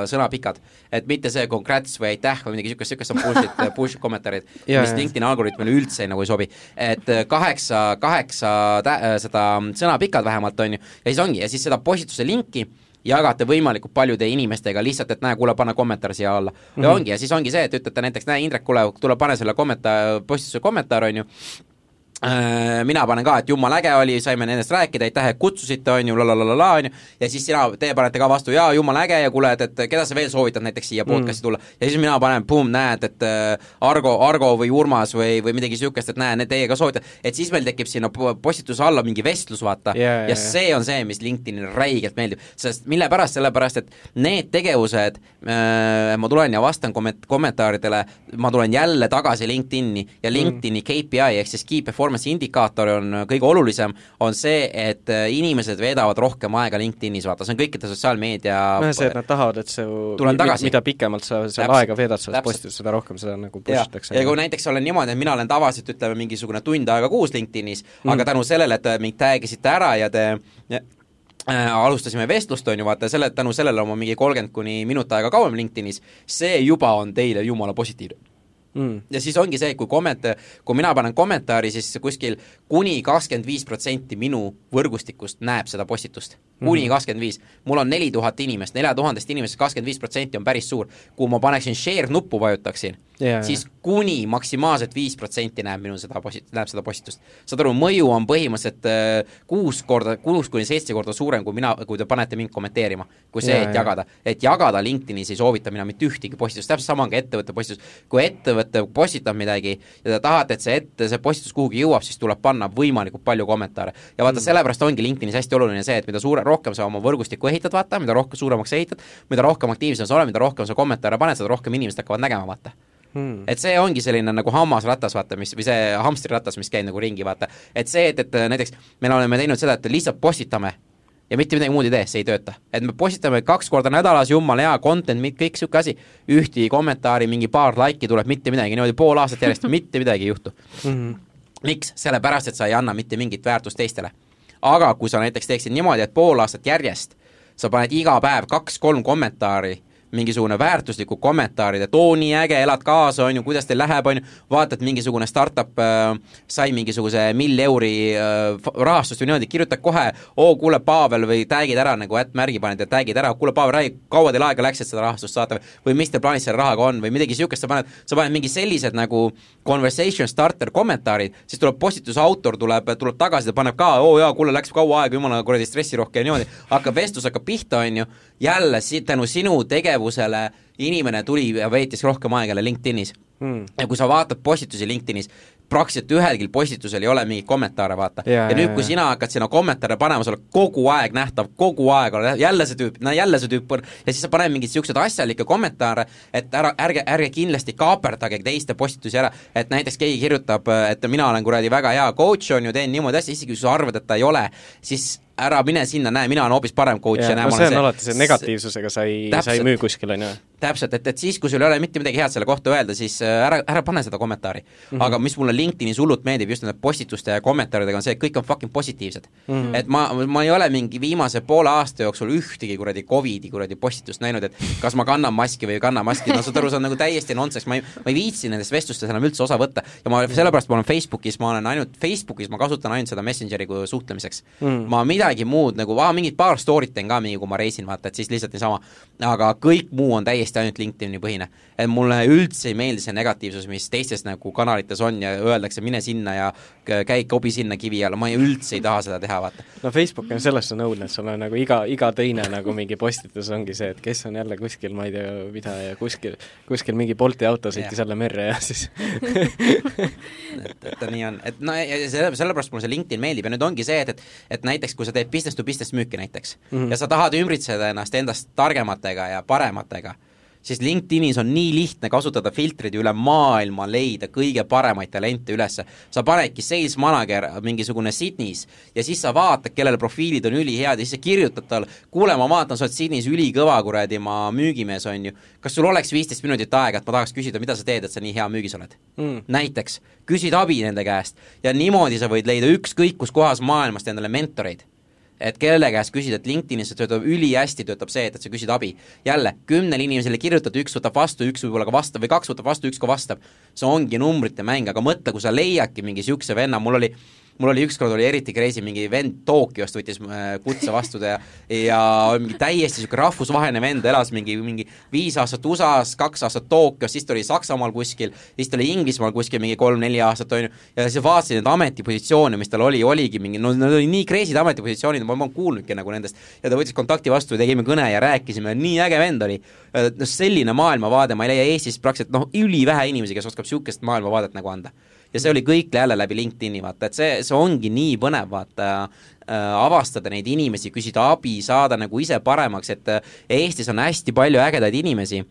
sõna pikad. et mitte see congrats või aitäh või midagi niisugust, niisugust on bullshit, bullshit kommentaarid mis LinkedIni algoritmile üldse nagu ei sobi. et kaheksa, kaheksa tä-, seda sõna pikad vähemalt, on ju, ja siis ongi, ja siis seda postituse linki jagate võimalikult paljude inimestega lihtsalt, et näe, kuule, pane kommentaar siia alla mm. -hmm. ja ongi, ja siis ongi see, et ütlete näiteks, näe, Indrek, kuule, tule pane selle kommentaar, postituse kommentaar, on ju, mina panen ka, et jumala äge oli, saime nendest rääkida, aitäh, et kutsusite, on ju, la-la-la-la, on ju, ja siis sina, teie panete ka vastu, jaa, jumala äge ja kuule, et, et keda sa veel soovitad näiteks siia podcast'i mm. tulla. ja siis mina panen, pumm, näed, et äh, Argo, Argo või Urmas või, või midagi niisugust, et näe, teie ka soovitate, et siis meil tekib sinna postituse alla mingi vestlus, vaata yeah,, yeah, ja see on see, mis LinkedInile räigelt meeldib. sest mille pärast, sellepärast et need tegevused äh,, ma tulen ja vastan komment-, kommentaaridele, ma tulen jälle tagasi LinkedIn'i ja mm. LinkedIn'i mm. KPI ehk siis key performance performance'i indikaator on kõige olulisem, on see, et äh, inimesed veedavad rohkem aega LinkedInis, vaata, see on kõikide sotsiaalmeedia no see, et nad tahavad, et su mida pikemalt sa seal Täpselt. aega veedad selles postitus, seda rohkem seda nagu push itakse. ja kui näiteks olen niimoodi, et mina olen tavaliselt ütleme, mingisugune tund aega kuus LinkedInis mm., aga tänu sellele, et mind tag isite ära ja te äh, alustasime vestlust, on ju, vaata, selle, tänu sellele oma mingi kolmkümmend kuni minut aega kauem LinkedInis, see juba on teile jumala positiivne mm.. ja siis ongi see, kui kommenta-, kui mina panen kommentaari, siis kuskil kuni kakskümmend viis protsenti minu võrgustikust näeb seda postitust. kuni mhm. kakskümmend viis. mul on neli tuhat inimest, nelja tuhandest inimesest kakskümmend viis protsenti on päris suur. kui ma paneksin share nuppu vajutaksin yeah,, siis kuni maksimaalselt viis protsenti näeb minu seda posi-, näeb seda postitust. saad aru, mõju on põhimõtteliselt äh, kuus korda, kuus kuni seitse korda suurem, kui mina, kui te panete mind kommenteerima, kui see, et jagada. et jagada LinkedInis ei soovita mina mitte ühtegi postitust, täpselt sama on ka ettevõtte postitus. kui ettevõte postitab midagi ja te tahate, et see ette, see postitus kuhugi jõuab, siis tuleb panna võimalikult palju kommentaare. ja vaata mm., sellepärast ongi LinkedInis hästi oluline see, et mida suure, rohkem sa oma võrgustikku ehitad, vaata, mida rohkem, suuremaks ehitad, mida rohkem aktiivsem sa oled, mida rohkem sa kommentaare paned, seda rohkem inimesed hakkavad nägema, vaata hmm.. et see ongi selline nagu hammasratas, vaata, mis, või see hamstriratas, mis käib nagu ringi, vaata. et see, et, et näiteks me oleme teinud seda, et lihtsalt postitame ja mitte midagi muud ei tee, see ei tööta. et me postitame kaks korda nädalas, jumala hea content, kõik niisugune asi, ühtegi kommentaari, mingi paar laiki tuleb, mitte midagi, niimoodi pool aastat järjest mitte midagi ei juhtu mm. -hmm. Miks? sellepärast, et sa ei anna mitte mingit väärtust teistele. aga kui sa näiteks teeksid niimoodi, et pool aastat järjest sa paned iga päev kaks-kolm kommentaari mingisugune väärtuslikud kommentaarid, et oo, nii äge, elad kaasa, on ju, kuidas teil läheb, on ju, vaatad, mingisugune startup äh, sai mingisuguse mill euri äh, rahastust või niimoodi, kirjutad kohe, oo, kuule, Pavel, või tag'id ära nagu ättmärgi paned ja tag'id ära, kuule, Pavel, räägi, kaua teil aega läks, et seda rahastust saata või mis teil plaanis selle rahaga on või midagi niisugust, sa paned, sa paned mingi sellised nagu conversation starter kommentaarid, siis tuleb postituse autor, tuleb, tuleb tagasi, ta paneb ka, oo jaa, kuule, läks kaua aega, jumala kuradi stressirohke ja niimoodi, hakkab vestlus hakkab pihta, on ju, jälle si-, tänu sinu tegevusele inimene tuli ja veetis rohkem aega LinkedInis. Hmm.. ja kui sa vaatad postitusi LinkedInis, praktiliselt ühelgi postitusel ei ole mingeid kommentaare, vaata. Ja nüüd, kui sina hakkad sinna kommentaare panema, sa oled kogu aeg nähtav, kogu aeg oled, jälle see tüüp, no jälle see tüüp, ja siis sa paned mingeid niisuguseid asjalikke kommentaare, et ära, ärge, ärge kindlasti kaaperdage teiste postitusi ära, et näiteks keegi kirjutab, et mina olen kuradi väga hea coach, on ju, teen niimoodi asju, isegi kui sa arvad, et ta ei ole, siis ära mine sinna, näe, mina olen hoopis parem coach ja, ja näe, no see on see, alati see negatiivsusega sa ei, sa ei müü kuskil, on ju. täpselt, et, et siis, kui sul ei ole mitte midagi head selle kohta öelda, siis äh, ära, ära pane seda kommentaari mm. -hmm. aga mis mulle LinkedInis hullult meeldib just nende postituste ja kommentaaridega, on see, et kõik on fucking positiivsed mm. -hmm. et ma, ma ei ole mingi viimase poole aasta jooksul ühtegi kuradi Covidi kuradi postitust näinud, et kas ma kannan maski või ei kanna maski, no saad aru, see on nagu täiesti nonsense, ma ei, ma ei viitsi nendest vestlustest enam üldse osa võtta ja ma sellepärast ma olen Facebookis, ma olen ainult Facebookis, ma kasutan ainult seda Messengeri kui suhtlemiseks mm. -hmm. ma midagi muud nagu aa, mingid paar story't teen ka mingi, kui ma reisin, vaata, et siis lihtsalt niisama. aga kõik muu on täiesti ainult LinkedIni põhine. et mulle üldse ei meeldi see negatiivsus, mis teistes nagu kanalites on ja öeldakse, mine sinna ja käi kobi sinna kivi alla, ma ei, üldse ei taha seda teha, vaata. no Facebook on selles on õudne, et sul on nagu iga, iga teine nagu mingi postitus ongi see, et kes on jälle kuskil, ma ei tea, mida ja kuskil, kuskil mingi Bolti auto sõitis jälle merre ja siis et, et nii on, et no ja selle, sellepärast mulle see LinkedIn meeldib ja nüüd ongi see, et, et et näiteks kui sa teed business to business müüki näiteks mm -hmm. ja sa tahad ümbritseda ennast endast targematega ja parematega siis LinkedInis on nii lihtne kasutada filtreid üle maailma leida kõige paremaid talente ülesse. sa panedki sales manager mingisugune Sydneys ja siis sa vaatad, kellel profiilid on ülihead ja siis sa kirjutad talle, kuule, ma vaatan, sa oled Sydneys ülikõva kuradi, ma müügimees, on ju, kas sul oleks viisteist minutit aega, et ma tahaks küsida, mida sa teed, et sa nii hea müügis oled mm.? näiteks, küsid abi nende käest ja niimoodi sa võid leida ükskõik kus kohas maailmast endale mentoreid et kelle käest küsida, et LinkedInis töötab ülihästi, töötab see, et, et sa küsid abi. jälle, kümnele inimesele kirjutad, üks võtab vastu, üks võib-olla ka vastab või kaks võtab vastu, üks ka vastab. see ongi numbrite mäng, aga mõtle, kui sa leiadki mingi niisuguse venna, mul oli mul oli ükskord oli eriti crazy, mingi vend Tokyost võttis äh, kutse vastu ja ja mingi täiesti niisugune rahvusvaheline vend, elas mingi, mingi viis aastat USA-s, kaks aastat Tokyos, siis ta oli Saksamaal kuskil, siis ta oli Inglismaal kuskil mingi kolm-neli aastat, on ju, ja siis vaatasin neid ametipositsioone, mis tal oli, oligi mingi, no need olid nii crazy'd ametipositsioonid, ma polnud kuulnudki nagu nendest, ja ta võttis kontakti vastu ja tegime kõne ja rääkisime, nii äge vend oli. noh, selline maailmavaade, ma ei leia Eestis praktiliselt noh, ülivähe inimesi, kes oskab niisugust maailmavaadet nagu anda ja see oli kõik jälle läbi LinkedIni, vaata, et see, see ongi nii põnev, vaata äh,, avastada neid inimesi, küsida abi, saada nagu ise paremaks, et äh, Eestis on hästi palju ägedaid inimesi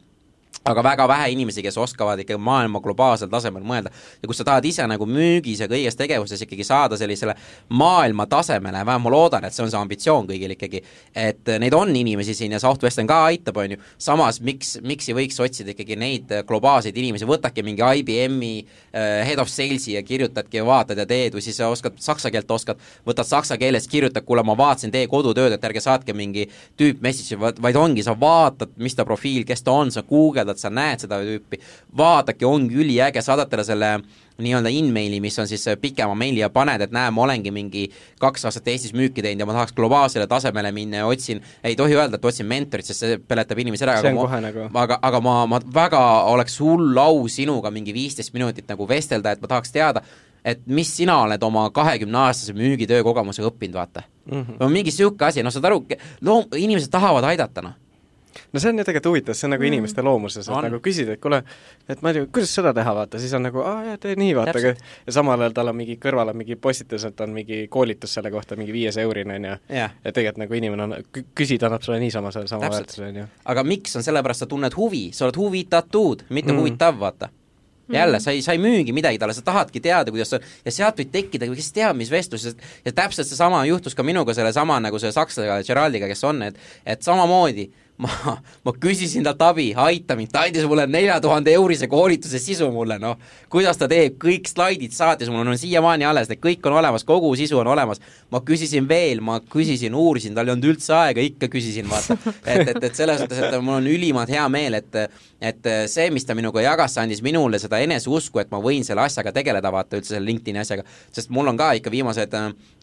aga väga vähe inimesi, kes oskavad ikka maailma globaalsel tasemel mõelda. ja kui sa tahad ise nagu müügis ja kõiges tegevuses ikkagi saada sellisele maailma tasemele, vähemalt ma loodan, et see on see ambitsioon kõigil ikkagi, et neid on inimesi siin ja Southwestern ka aitab, on ju, samas miks, miks ei võiks otsida ikkagi neid globaalseid inimesi, võtadki mingi IBM-i uh, head of sales'i ja kirjutadki ja vaatad ja teed või siis sa oskad, saksa keelt oskad, võtad saksa keeles, kirjutad, kuule, ma vaatasin teie kodutööd, et ärge saatke mingi tüüp message'i, vaid ongi, sa vaatad, mis ta profiil, kes ta on, sa guugeldad, et sa näed seda tüüpi, vaadake, ongi üliäge, saadad talle selle nii-öelda in-maili, mis on siis pikema meili ja paned, et näe, ma olengi mingi kaks aastat Eestis müüki teinud ja ma tahaks globaalsele tasemele minna ja otsin, ei tohi öelda, et otsin mentorit, sest see peletab inimesi ära, aga ma, nagu... aga, aga ma, ma väga oleks hull au sinuga mingi viisteist minutit nagu vestelda, et ma tahaks teada, et mis sina oled oma kahekümneaastase müügitöö kogemusega õppinud, vaata mm. -hmm. no mingi niisugune asi, noh, saad aru, loom-, inimesed tahavad aidata, noh no see on ju tegelikult huvitav, see on nagu mm. inimeste loomuses, et on. nagu küsida, et kuule, et ma ei tea, kuidas seda teha, vaata, siis on nagu aa jaa, tee nii, vaata, aga ja samal ajal tal on mingi kõrval on mingi postitus, et on mingi koolitus selle kohta, mingi viies eurine, on ju. ja tegelikult nagu inimene on, küsida annab sulle niisama selle sama väärtuse, on ju. aga miks, on sellepärast, sa tunned huvi, sa oled huvitatud, mitte mm. huvitav, vaata jälle, sa ei, sa ei müügi midagi talle, sa tahadki teada, kuidas see on, ja sealt võib tekkida, kes teab, mis vestlused, ja täpselt seesama juhtus ka minuga sellesama nagu selle sakslasega, Geraldiga, kes on, et et samamoodi ma, ma küsisin talt abi, aita mind, ta andis mulle nelja tuhande eurise koolituse sisu mulle, noh. kuidas ta teeb, kõik slaidid saatis mulle, on siiamaani alles, need kõik on olemas, kogu sisu on olemas. ma küsisin veel, ma küsisin, uurisin, tal ei olnud üldse aega, ikka küsisin, vaata. et, et, et selles suhtes, et mul on ülimalt hea meel, et et see, mis ta minuga jagas, see andis minule seda eneseusku, et ma võin selle asjaga tegeleda, vaata, üldse selle LinkedIni asjaga. sest mul on ka ikka viimased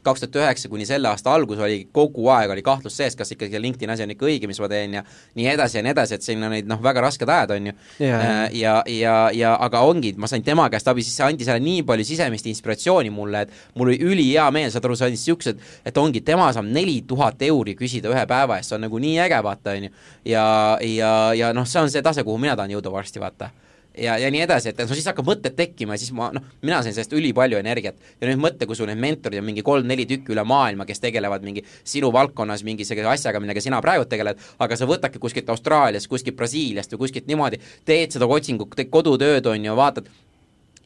kaks tuhat üheksa kuni selle aasta algus oli, kogu aeg oli kahtlus sees, kas ikkagi see LinkedIni asi on ikka õige, mis ma teen ja nii edasi ja nii edasi, et siin on neid noh, väga rasked ajad, on ju. Äh, ja, ja, ja aga ongi, ma sain tema käest abi, siis see andis jälle nii palju sisemist inspiratsiooni mulle, et mul oli ülihea meel, saad aru, see andis niisugused, et ongi, tema saab neli tuhat euri küsida ühe päeva eest, see on nagu nii äge, vaata, on ju. ja, ja, ja noh, see on see tase, kuhu mina tahan jõuda varsti, vaata ja, ja nii edasi, et no siis hakkab mõtted tekkima ja siis ma noh, mina sain sellest ülipalju energiat. ja nüüd mõtle, kui sul need mentorid on mingi kolm-neli tükki üle maailma, kes tegelevad mingi sinu valdkonnas mingi selle asjaga, millega sina praegu tegeled, aga sa võtadki kuskilt Austraaliast, kuskilt Brasiiliast või kuskilt niimoodi, teed seda otsingut, teed kodutööd, on ju, vaatad,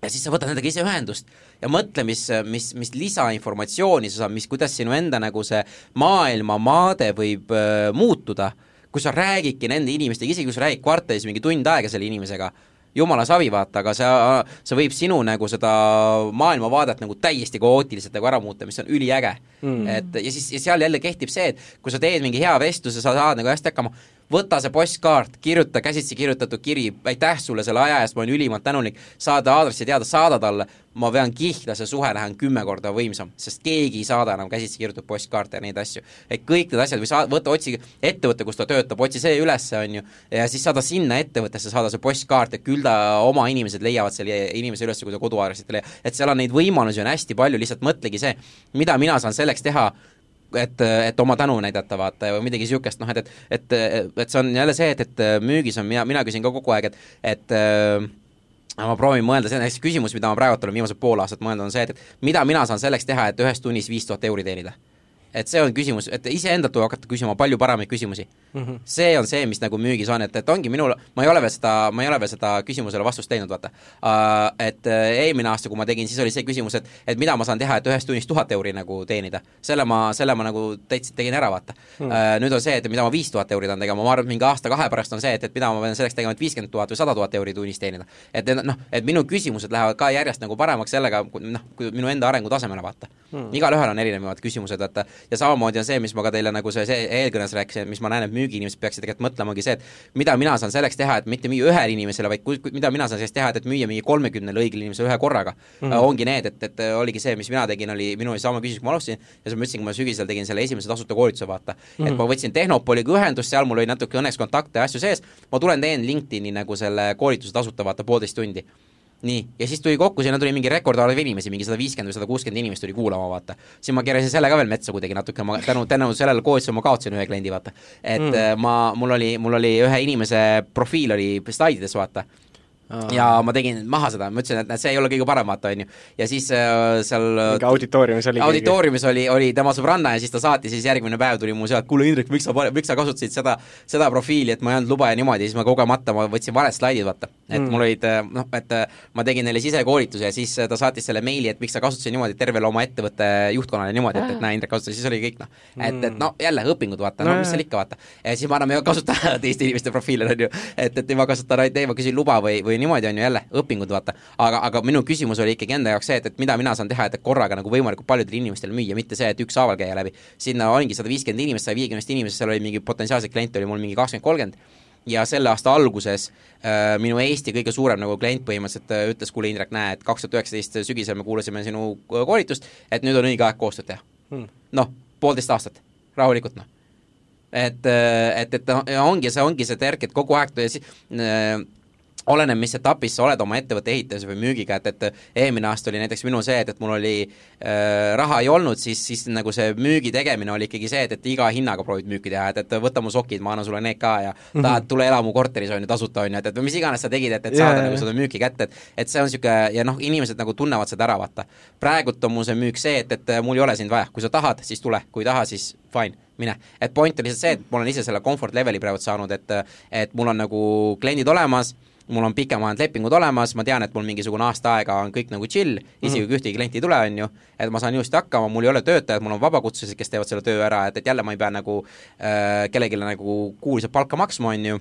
ja siis sa võtad nendega ise ühendust ja mõtle, mis, mis, mis lisainformatsiooni sa saad, mis, kuidas sinu enda nagu see maailmamaade võib äh, muutuda, kui sa räägidki nende inimestega, isegi kui sa räägid kvartalis mingi tund aega selle inimesega jumala savi, vaata, aga see, see võib sinu nagu seda maailmavaadet nagu täiesti kaootiliselt nagu ära muuta, mis on üliäge. Mm.. et ja siis ja seal jälle kehtib see, et kui sa teed mingi hea vestluse, sa saad nagu hästi hakkama, võta see postkaart, kirjuta käsitsi kirjutatud kiri, aitäh sulle selle aja eest, ma olen ülimalt tänulik, saada aadressi teada, saada talle, ma vean kihla, see suhe läheb kümme korda võimsam, sest keegi ei saada enam käsitsi kirjutatud postkaarte ja neid asju. et kõik need asjad või saa-, võta, otsi ettevõte, kus ta töötab, otsi see üles, on ju, ja siis saada sinna ettevõttesse, saada see postkaart ja küll ta oma inimesed leiavad selle inimese üles, kui ta koduaadressit ei leia. et seal on neid võimalusi on hästi palju, lihtsalt mõtlegi see, mida mina saan selleks teha, et, et oma tänu näidata, vaata, või midagi niisugust, noh et, et et, et see on jälle see, et, et müügis on, mina, mina küsin ka kogu aeg, et et äh, ma proovin mõelda, see on hästi küsimus, mida ma praegu olen viimased pool aastat mõelnud, on see, et, et mida mina saan selleks teha, et ühes tunnis viis tuhat euri teenida et see on küsimus, et iseendalt tuleb hakata küsima palju paremaid küsimusi mm. -hmm. see on see, mis nagu müügis on, et, et ongi minul, ma ei ole veel seda, ma ei ole veel seda küsimusele vastust leidnud, vaata uh,. Et uh, eelmine aasta, kui ma tegin, siis oli see küsimus, et et mida ma saan teha, et ühes tunnis tuhat euri nagu teenida. selle ma, selle ma nagu täitsa tegin ära, vaata mm. -hmm. Uh, nüüd on see, et mida ma viis tuhat euri tahan tegema, ma arvan, et mingi aasta-kahe pärast on see, et, et mida ma pean selleks tegema, et viiskümmend tuhat või sada tuhat euri tunnis teenida. et noh, et minu küsimused lähevad ka järjest nagu paremaks sellega, noh, kui minu enda arengutasemele vaata mm. -hmm. igalühel on erinevad küsimused, vaata, ja samamoodi on see, mis ma ka teile nagu see, see eelkõnes rääkisin, mis ma näen, et müügiinimesed peaksid tegelikult mõtlemagi see, et mida mina saan selleks teha, et mitte müüa ühele inimesele, vaid ku, mida mina saan selleks teha, et, et müüa mingi kolmekümnele õigele inimesele ühe korraga mm. -hmm. ongi need, et, et oligi see, mis mina tegin, oli, minul oli sama küsimus, kui ma alustasin, ja siis ma ütlesin, kui ma sügisel tegin selle esimese tasuta koolituse, vaata mm, -hmm. et mhm. ma võtsin Tehnopoliga ühendust, seal mul oli natuke õnneks kontakte ja asju sees, ma tulen teen LinkedIni nagu selle koolituse tasuta, vaata, poolteist tundi nii, ja siis tuli kokku, sinna tuli mingi rekordarv inimesi, mingi sada viiskümmend või sada kuuskümmend inimest tuli kuulama, vaata. siis ma keerasin selle ka veel metsa kuidagi natuke, ma tänu, tänu sellele koolitusele ma kaotasin ühe kliendi, vaata. et mm. Ma, mul oli, mul oli ühe inimese profiil oli slaidides, vaata Aa. Ja ma tegin maha seda, ma ütlesin, et näed, see ei ole kõige parem, vaata, on ju. ja siis äh, seal mingi auditooriumis oli auditooriumis oli, oli tema sõbranna ja siis ta saatis, siis järgmine päev tuli mu sealt, kuule Indrek, miks sa, miks sa kasutasid seda, seda profiili, et ma ei andnud luba ja niimoodi, siis ma kogemata, ma võtsin valed slaidid, vaata. et mm. mul olid äh, noh, et äh, ma tegin neile sisekoolituse ja siis äh, ta saatis selle meili, et miks sa kasutasid niimoodi tervele oma ettevõtte juhtkonnale niimoodi, et, et näe, Indrek kasutas, siis oli kõik noh. et, et mm. no jälle õpingud, vaata, no, no mis seal ikka, vaata. ja siis me anname kasuta teiste inimeste profiile, on ju, et, et ma kasutan ainult, ei ma küsin luba või, või niimoodi, on ju, jälle õpingud, vaata. aga, aga minu küsimus oli ikkagi enda jaoks see, et, et mida mina saan teha, et korraga nagu võimalikult paljudele inimestele müüa, mitte see, et ükshaaval käia läbi. sinna ongi sada viiskümmend inimest, saja viiekümnest inimesest, seal oli mingi potentsiaalseid kliente oli mul mingi kakskümmend, kolmkümmend ja selle aasta alguses äh, minu Eesti kõige suurem nagu klient põhimõtteliselt äh, ütles, kuule Indrek, näe, et kaks tuhat üheksateist sügisel me kuulasime sinu koolitust, et nüüd on õige aeg koostööd teha hmm.. noh, poolteist aastat, rahulikult noh. et, äh, et, et ongi see, ongi see terk, et kogu aeg äh, oleneb, mis etapis sa oled oma ettevõtte ehitamise või müügiga, et, et eelmine aasta oli näiteks minul see, et, et mul oli äh, raha ei olnud, siis, siis nagu see müügi tegemine oli ikkagi see, et, et iga hinnaga proovid müüki teha, et, et võta mu sokid, ma annan sulle need ka ja mm -hmm. tahad, tule ela mu korteris, on ju, tasuta, on ju, et, et mis iganes sa tegid, et, et saada yeah, nagu seda müüki kätte, et et see on niisugune ja noh, inimesed nagu tunnevad seda ära, vaata. praegult on mul see müük see, et, et mul ei ole sind vaja, kui sa tahad, siis tule, kui ei taha, siis fine, mine. et point on lihtsalt see, et ma olen ise selle comfort leveli praegu saanud, et et mul on nagu kliendid olemas mul on pikemad lepingud olemas, ma tean, et mul mingisugune aasta aega on kõik nagu chill, isegi kui mhm. ühtegi klienti ei tule, on ju, et ma saan ilusti hakkama, mul ei ole töötajad, mul on vabakutselised, kes teevad selle töö ära, et, et jälle ma ei pea nagu äh, kellelegi nagu kuulsat palka maksma, on ju,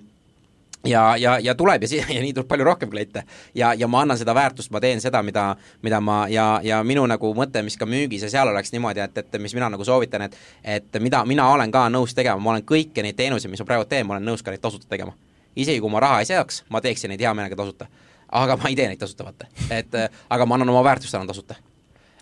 ja, ja, ja tuleb ja si-, ja nii tuleb palju rohkem kliente. ja, ja ma annan seda väärtust, ma teen seda, mida, mida ma ja, ja minu nagu mõte, mis ka müügis ja seal oleks niimoodi, et, et mis mina nagu soovitan, et et mida mina olen ka nõus tegema, ma olen kõiki neid teenuseid, mis ma praegu teen, ma olen nõus ka neid tasuta tegema isegi kui ma raha ei seaks, ma teeksin neid hea meelega tasuta. aga ma ei tee neid tasuta, vaata. et äh, aga ma annan oma väärtust, annan tasuta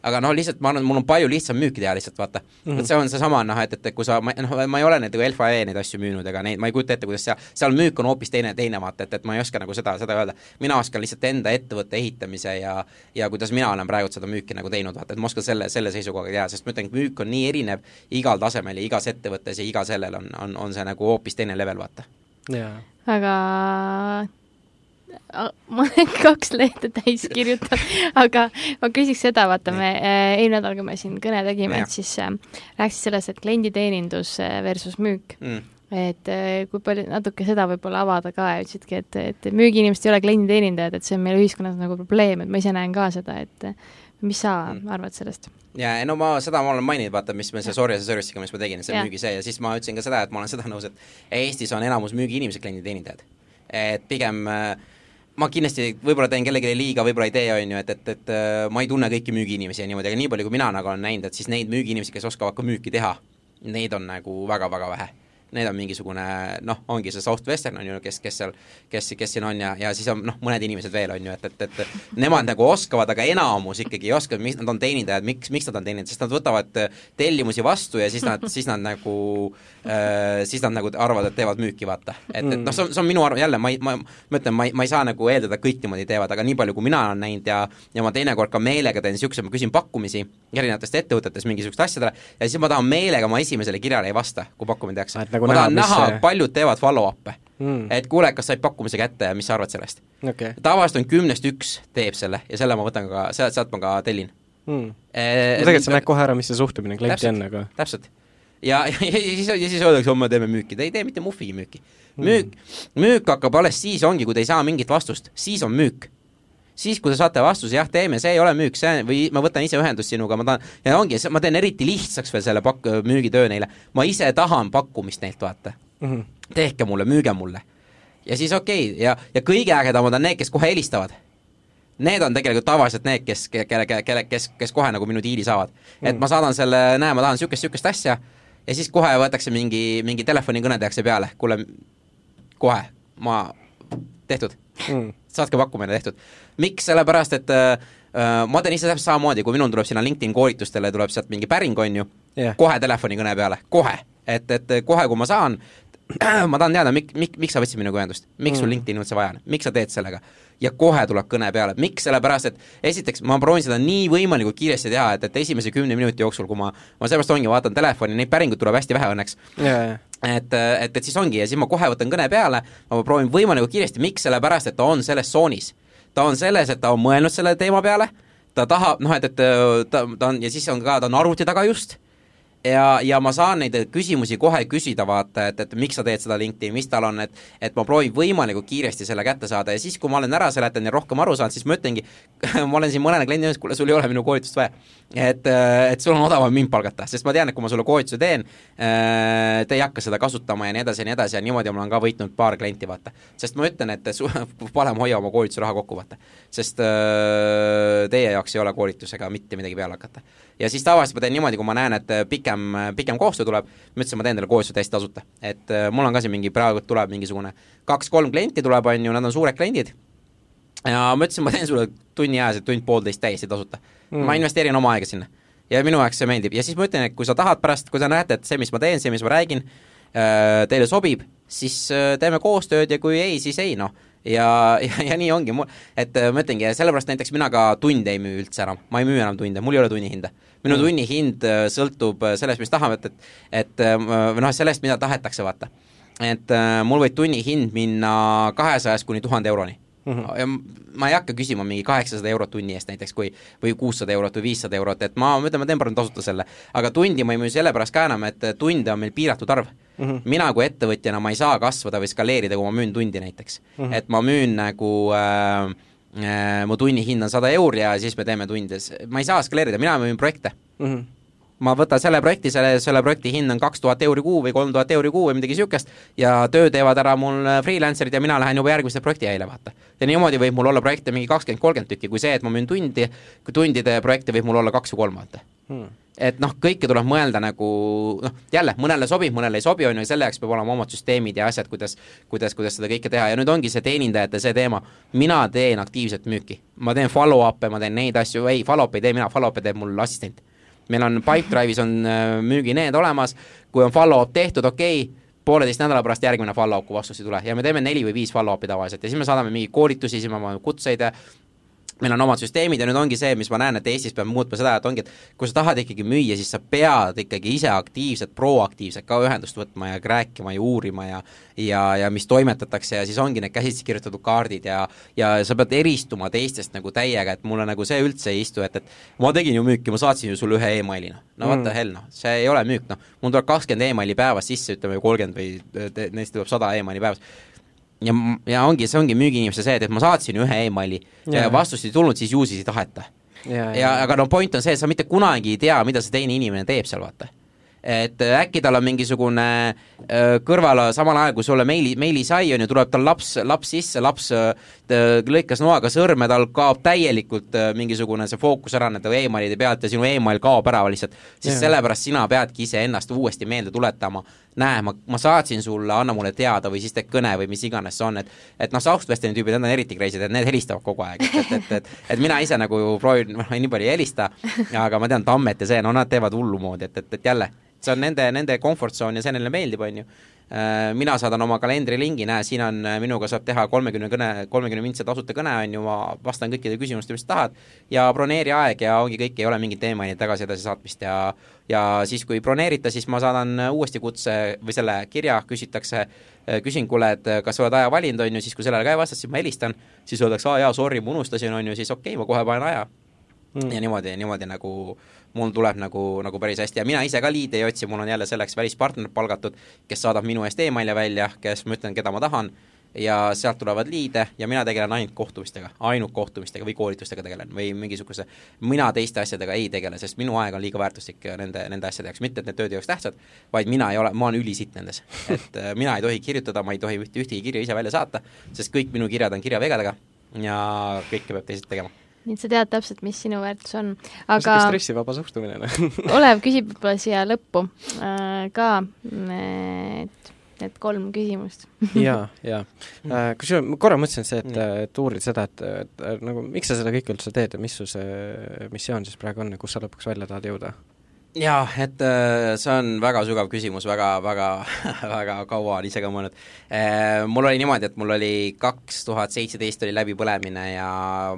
aga noh, lihtsalt ma arvan, et mul on palju lihtsam müüki teha lihtsalt, vaata mm. -hmm. et see on seesama noh, et, et kui sa, ma noh, ma ei ole neid LFE neid asju müünud ega neid, ma ei kujuta ette, kuidas seal, seal müük on hoopis teine, teine vaata, et, et ma ei oska nagu seda, seda öelda. mina oskan lihtsalt enda ettevõtte ehitamise ja ja kuidas mina olen praegu seda müüki nagu teinud, vaata, et ma oskan selle, selle seisukohaga teha, sest ma ütlen, et müük on nii erinev igal tasemel ja igas ettevõttes ja iga sellel on, on, on see nagu hoopis teine level, vaata. Aga ma olen kaks lehte täis kirjutanud, aga ma küsiks seda, vaata, me äh, eelmine nädal, kui me siin kõne tegime, et siis äh, rääkisid sellest, et klienditeenindus äh, versus müük. Mm. et kui palju, natuke seda võib-olla avada ka ja ütlesidki, et, et müügiinimesed ei ole klienditeenindajad, et see on meil ühiskonnas nagu probleem, et ma ise näen ka seda, et mis sa mm. arvad sellest? jaa, no ma, seda ma olen maininud, vaata, mis me as a Service'iga, mis ma tegin, see ja. müügi see ja siis ma ütlesin ka seda, et ma olen seda nõus, et Eestis on enamus müügiinimesed klienditeenindajad. et pigem äh, ma kindlasti võib-olla teen kellelegi liiga, võib-olla ei tee, on ju, et, et, et äh, ma ei tunne kõiki müügiinimesi ja niimoodi, aga nii palju, kui mina nagu olen näinud, et siis neid müügiinimesi, kes oskavad ka müüki teha, neid on nagu väga-väga vähe need on mingisugune noh, ongi see South Western on ju, kes, kes seal, kes, kes siin on ja, ja siis on noh, mõned inimesed veel on ju, et, et, et nemad nagu oskavad, aga enamus ikkagi ei oska, miks nad on teenindajad, miks, miks nad on teenindajad, sest nad võtavad tellimusi vastu ja siis nad, siis nad nagu äh,, siis nad nagu arvavad, et teevad müüki, vaata. et, et noh, see on, see on minu arv-, jälle ma ei, ma, ma ütlen, ma ei, ma ei saa nagu eeldada, kõik niimoodi teevad, aga nii palju, kui mina olen näinud ja ja ma teinekord ka meelega teen niisuguse, ma küsin pakkumisi erinevatest ettevõtetest mingisugustele asjadele ja siis ma tahan meelega, ma esimesele kirjale ei vasta, kui pakkumine tehakse nagu ma tahan näha, näha, paljud teevad follow-up'e mm.. et kuule, kas said pakkumise kätte ja mis sa arvad sellest okay.? tavaliselt on kümnest üks teeb selle ja selle ma võtan ka, sealt, sealt ma ka tellin mm.. E no tegelikult sa näed kohe ära, mis see suhtumine klienti on, aga täpselt. ja, ja, ja siis, ja siis öeldakse, homme teeme müüki, te ei tee mitte muhvigi müüki. Müük mm., müük hakkab alles siis ongi, kui te ei saa mingit vastust, siis on müük siis, kui te saate vastuse, jah, teeme, see ei ole müük, see või ma võtan ise ühendust sinuga, ma tahan, ja ongi, ma teen eriti lihtsaks veel selle pak-, müügitöö neile. ma ise tahan pakkumist neilt, vaata mm. -hmm. tehke mulle, müüge mulle. ja siis okei okay, ja, ja kõige ägedamad on need, kes kohe helistavad. Need on tegelikult tavaliselt need, kes, kelle, kelle, kes, kes kohe nagu minu diili saavad et ma saadan selle, näe, ma tahan niisugust, niisugust asja, ja siis kohe võetakse mingi, mingi telefonikõne tehakse peale, kuule, kohe, ma, tehtud mm., saatke pakkumine tehtud. miks, sellepärast et äh, äh, ma teen ise täpselt samamoodi, kui minul tuleb sinna LinkedIn koolitustele, tuleb sealt mingi päring, on ju yeah., kohe telefonikõne peale, kohe. et, et kohe, kui ma saan, ma tahan teada, mik-, mik-, miks sa võtsid minuga ühendust, miks sul mm. LinkedIni üldse vaja on, miks sa teed sellega? Ja kohe tuleb kõne peale, miks, sellepärast et esiteks ma proovin seda nii võimalikult kiiresti teha, et, et esimese kümne minuti jooksul, kui ma, ma sellepärast ongi, vaatan telefoni, neid päringuid tuleb hästi vähe õnneks. Yeah.. et, et, et siis ongi ja siis ma kohe võtan kõne peale, ma proovin võimalikult kiiresti, miks, sellepärast et ta on selles tsoonis. ta on selles, et ta on mõelnud selle teema peale, ta tahab, noh et, et ta, ta on ja siis on ka, ta on arvuti taga just ja, ja ma saan neid küsimusi kohe küsida, vaata, et, et miks sa teed seda LinkedIni, mis tal on, et et ma proovin võimalikult kiiresti selle kätte saada ja siis, kui ma olen ära seletanud ja rohkem aru saanud, siis ma ütlengi, ma olen siin mõnele kliendile öelnud, kuule, sul ei ole minu koolitust vaja. et, et sul on odavam mind palgata, sest ma tean, et kui ma sulle koolituse teen, äh, te ei hakka seda kasutama ja nii edasi ja nii edasi ja niimoodi ma olen ka võitnud paar klienti, vaata. sest ma ütlen, et su-, parem hoia oma koolituse raha kokku, vaata. sest äh, teie jaoks ei ole koolitusega mitte midagi peale hakata ja siis tavaliselt ma teen niimoodi, kui ma näen, et äh, pikem, äh, pikem koostöö tuleb, ma ütlesin, ma teen talle koostöö täiesti tasuta. et äh, mul on ka siin mingi, praegu tuleb mingisugune kaks-kolm klienti tuleb, on ju, nad on suured kliendid, ja ma ütlesin, ma teen sulle tunni ajas, et tund-poolteist täiesti tasuta. Mm.. ma investeerin oma aega sinna. ja minu jaoks see meeldib. Ja siis ma ütlen, et kui sa tahad pärast, kui te näete, et see, mis ma teen, see, mis ma räägin, teile sobib, siis teeme koostööd ja kui ei, siis ei, noh ja, ja, ja nii ongi, et äh, ma ütlengi, sellepärast näiteks mina ka tunde ei müü üldse enam, ma ei müü enam tunde, mul ei ole tunnihinda. minu mm. tunnihind äh, sõltub äh, sellest, mis tahame, et, et, et või noh, sellest, mida tahetakse, vaata. et mul võib tunnihind minna kahesajast kuni tuhande euroni mm. -hmm. ja ma ei hakka küsima mingi kaheksasada eurot tunni eest näiteks, kui või kuussada eurot või viissada eurot, et ma, ma ütlen, ma teen parem tasuta selle. aga tundi ma ei müü sellepärast ka enam, et tunde on meil piiratud arv mm. -hmm. mina kui ettevõtjana, ma ei saa kasvada või skaleerida, kui ma müün tundi näiteks mm. -hmm. et ma müün nagu äh, äh, mu tunnihind on sada euri ja siis me teeme tundides, ma ei saa skaleerida, mina müün projekte mm. -hmm ma võtan selle projekti, selle, selle projekti hind on kaks tuhat euri kuu või kolm tuhat euri kuu või midagi niisugust ja töö teevad ära mul freelancer'id ja mina lähen juba järgmisse projektijäile, vaata. ja niimoodi võib mul olla projekte mingi kakskümmend, kolmkümmend tükki, kui see, et ma müün tundi, tundide projekte võib mul olla kaks või kolm, vaata hmm et noh, kõike tuleb mõelda nagu noh, jälle, mõnele sobib, mõnele ei sobi, on ju, selle jaoks peab olema omad süsteemid ja asjad, kuidas kuidas, kuidas seda kõike teha ja nüüd ongi see teenindajate see teema, mina teen aktiivset müüki. ma teen follow-up'e, ma teen neid asju, ei, follow-up'i ei tee mina, follow-up'e teeb mul assistent. Meil on Pipedrive'is on äh, müügineed olemas, kui on follow-up tehtud, okei okay,, pooleteist nädala pärast järgmine follow-up, kui vastust ei tule. Ja me teeme neli või viis follow-up'i tavaliselt. Ja siis me saadame mingeid koolitusi, siis me avame kutseid meil on omad süsteemid ja nüüd ongi see, mis ma näen, et Eestis peab muutma seda, et ongi, et kui sa tahad ikkagi müüa, siis sa pead ikkagi ise aktiivselt, proaktiivselt ka ühendust võtma ja rääkima ja uurima ja ja, ja mis toimetatakse ja siis ongi need käsitsi kirjutatud kaardid ja ja sa pead eristuma teistest nagu täiega, et mulle nagu see üldse ei istu, et, et ma tegin ju müüki, ma saatsin ju sulle ühe emaili, noh. no what mm. the hell, noh, see ei ole müük, noh. mul tuleb kakskümmend emaili päevas sisse, ütleme kolmkümmend või neist tuleb sada emaili päevas ja, ja ongi, see ongi müügiinimese see, et, et ma saatsin ühe emaili ja, ja vastust ei tulnud, siis ju siis ei taheta. ja, ja aga no point on see, et sa mitte kunagi ei tea, mida see teine inimene teeb seal, vaata. et äkki tal on mingisugune äh, kõrval, samal ajal kui sulle meili, meili sai, on ju, tuleb tal laps, laps sisse, laps äh, lõikas noaga sõrme, tal kaob täielikult äh, mingisugune see fookus ära nende emailide pealt ja sinu email kaob ära lihtsalt, siis ja. sellepärast sina peadki iseennast uuesti meelde tuletama, näe, ma, ma saatsin sulle, anna mulle teada või siis tee kõne või mis iganes see on, et et noh, Southwestoni tüübid, need on eriti crazy'd, et need helistavad kogu aeg, et, et, et, et et mina ise nagu proovin, noh, nii palju ei helista, aga ma tean, Tammet ja see, no nad teevad hullumoodi, et, et, et jälle see on nende, nende comfort zone ja see neile meeldib, on ju. Äh, mina saadan oma kalendrilingi, näe, siin on, äh, minuga saab teha kolmekümne kõne, kolmekümne mintse tasuta kõne, on ju, ma vastan kõikidele küsimustele, mis tahad, ja broneeri aeg ja ongi kõik, ei ole mingit teemaini tagasi-edasi saatmist ja ja siis, kui broneerita, siis ma saadan uuesti kutse või selle kirja, küsitakse, äh, küsin, kuule, et kas sa oled aja valinud, on ju, siis kui sellele ka ei vasta, siis ma helistan, siis öeldakse, aa jaa, sorry, ma unustasin, on ju, siis okei okay,, ma kohe panen aja. Mm.. ja niimoodi, niimoodi nagu mul tuleb nagu, nagu päris hästi. Ja mina ise ka liide ei otsi, mul on jälle selleks välispartner palgatud, kes saadab minu eest emaile välja, kes ma ütlen, keda ma tahan, ja sealt tulevad liide ja mina tegelen ainult kohtumistega, ainult kohtumistega või koolitustega tegelen või mingisuguse, mina teiste asjadega ei tegele, sest minu aeg on liiga väärtuslik nende, nende asjade jaoks, mitte et need tööd ei oleks tähtsad, vaid mina ei ole, ma olen ülisitt nendes. et äh, mina ei tohi kirjutada, ma ei tohi ühte, ühtegi kirja ise välja saata, sest kõik minu kirjad on kirjavegadega ja kõike peab teised tegema nii et sa tead täpselt, mis sinu väärtus on. aga stressivaba suhtumine, noh Olev küsib võib-olla siia lõppu äh, ka, et need kolm küsimust jaa, jaa. Äh, kusjuures ma korra mõtlesin see, et, et uurida seda, et, et, et nagu miks sa seda kõike üldse teed ja mis su see missioon siis praegu on ja kus sa lõpuks välja tahad jõuda? Jaa, et äh, see on väga sügav küsimus, väga, väga, väga kaua olen ise ka mõelnud. Äh, mul oli niimoodi, et mul oli kaks tuhat seitseteist oli läbipõlemine ja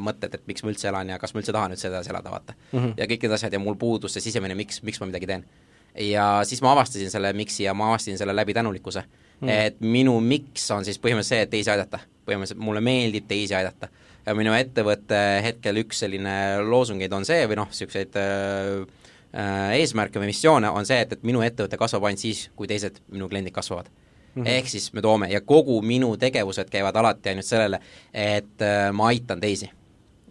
mõtted, et miks ma üldse elan ja kas ma üldse tahan üldse edasi elada, vaata mm. -hmm. ja kõik need asjad ja mul puudus see sisemine miks, miks ma midagi teen. ja siis ma avastasin selle miks'i ja ma avastasin selle läbi tänulikkuse mm. -hmm. et minu miks on siis põhimõtteliselt see, et teisi aidata. põhimõtteliselt mulle meeldib teisi aidata. ja minu ettevõtte hetkel üks selline loosungeid on see või noh, niisuguseid äh, Äh, eesmärke või missioone, on see, et, et minu ettevõte kasvab ainult siis, kui teised minu kliendid kasvavad mm. -hmm. ehk siis me toome ja kogu minu tegevused käivad alati ainult sellele, et äh, ma aitan teisi.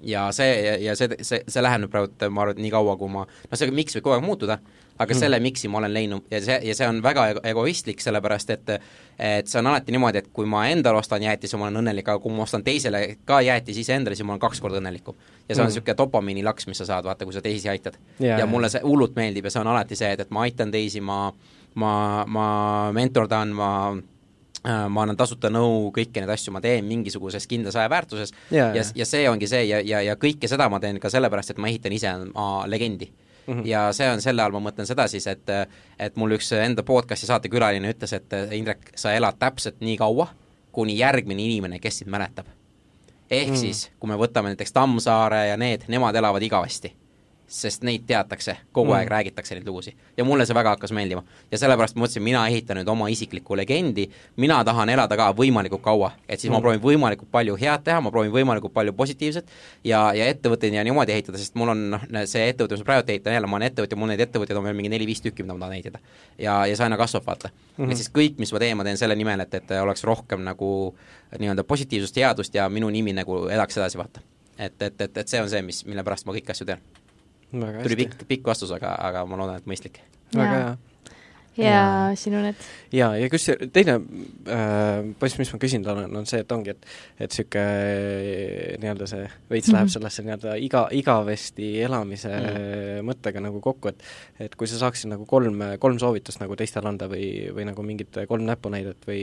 Ja see, ja see, see, see läheb nüüd praegu, ma arvan, et nii kaua, kui ma, noh, see miks võib kogu aeg muutuda, aga mm. selle miks'i ma olen leidnud ja see, ja see on väga egoistlik, sellepärast et et see on alati niimoodi, et kui ma endale ostan jäätise, ma olen õnnelik, aga kui ma ostan teisele ka jäätise iseendale, siis ma olen kaks korda õnnelikum. ja see on niisugune mm. dopamiinilaks, mis sa saad, vaata, kui sa teisi aitad. ja, ja mulle see hullult meeldib ja see on alati see, et, et ma aitan teisi, ma ma, ma mentordan, ma ma annan tasuta nõu, kõiki neid asju ma teen mingisuguses kindlas ajaväärtuses ja, ja, ja see ongi see ja, ja, ja kõike seda ma teen ka sellepärast, et ma ehitan ise oma legendi Mm -hmm. ja see on selle all, ma mõtlen seda siis, et et mul üks enda podcast'i saatekülaline ütles, et Indrek, sa elad täpselt nii kaua, kuni järgmine inimene, kes sind mäletab. ehk mm -hmm. siis, kui me võtame näiteks Tammsaare ja need, nemad elavad igavesti sest neid teatakse, kogu mm. aeg räägitakse neid lugusid. ja mulle see väga hakkas meeldima. ja sellepärast ma mõtlesin, mina ehitan nüüd oma isiklikku legendi, mina tahan elada ka võimalikult kaua, et siis mm. ma proovin võimalikult palju head teha, ma proovin võimalikult palju positiivset ja, ja ettevõtteid ja niimoodi ehitada, sest mul on noh, see ettevõte, mis ma praegu ehitan, jälle ma olen ettevõtja, mul neid ettevõtteid on veel mingi neli-viis tükki, mida ma tahan ehitada. ja, ja see aina kasvab, vaata mm. -hmm. et siis kõik, mis ma teen, ma teen selle nimel, et, et oleks rohkem nagu nii-öelda positiivsust, headust ja minu nimi nagu elaks edasi, vaata. et, et, et, et see on see, mis, mille pärast ma kõiki asju teen tuli pikk, pikk vastus, aga, aga ma loodan, et mõistlik. väga hea ja, ja sinu need? jaa, ja kus teine äh, post, mis ma küsinud olen, on see, et ongi, et et niisugune nii-öelda see veits mm -hmm. läheb mhm. sellesse nii-öelda iga, igavesti elamise mm -hmm. mõttega nagu kokku, et et kui sa saaksid nagu kolm, kolm soovitust nagu teistele anda või, või nagu mingit kolm näpunäidet või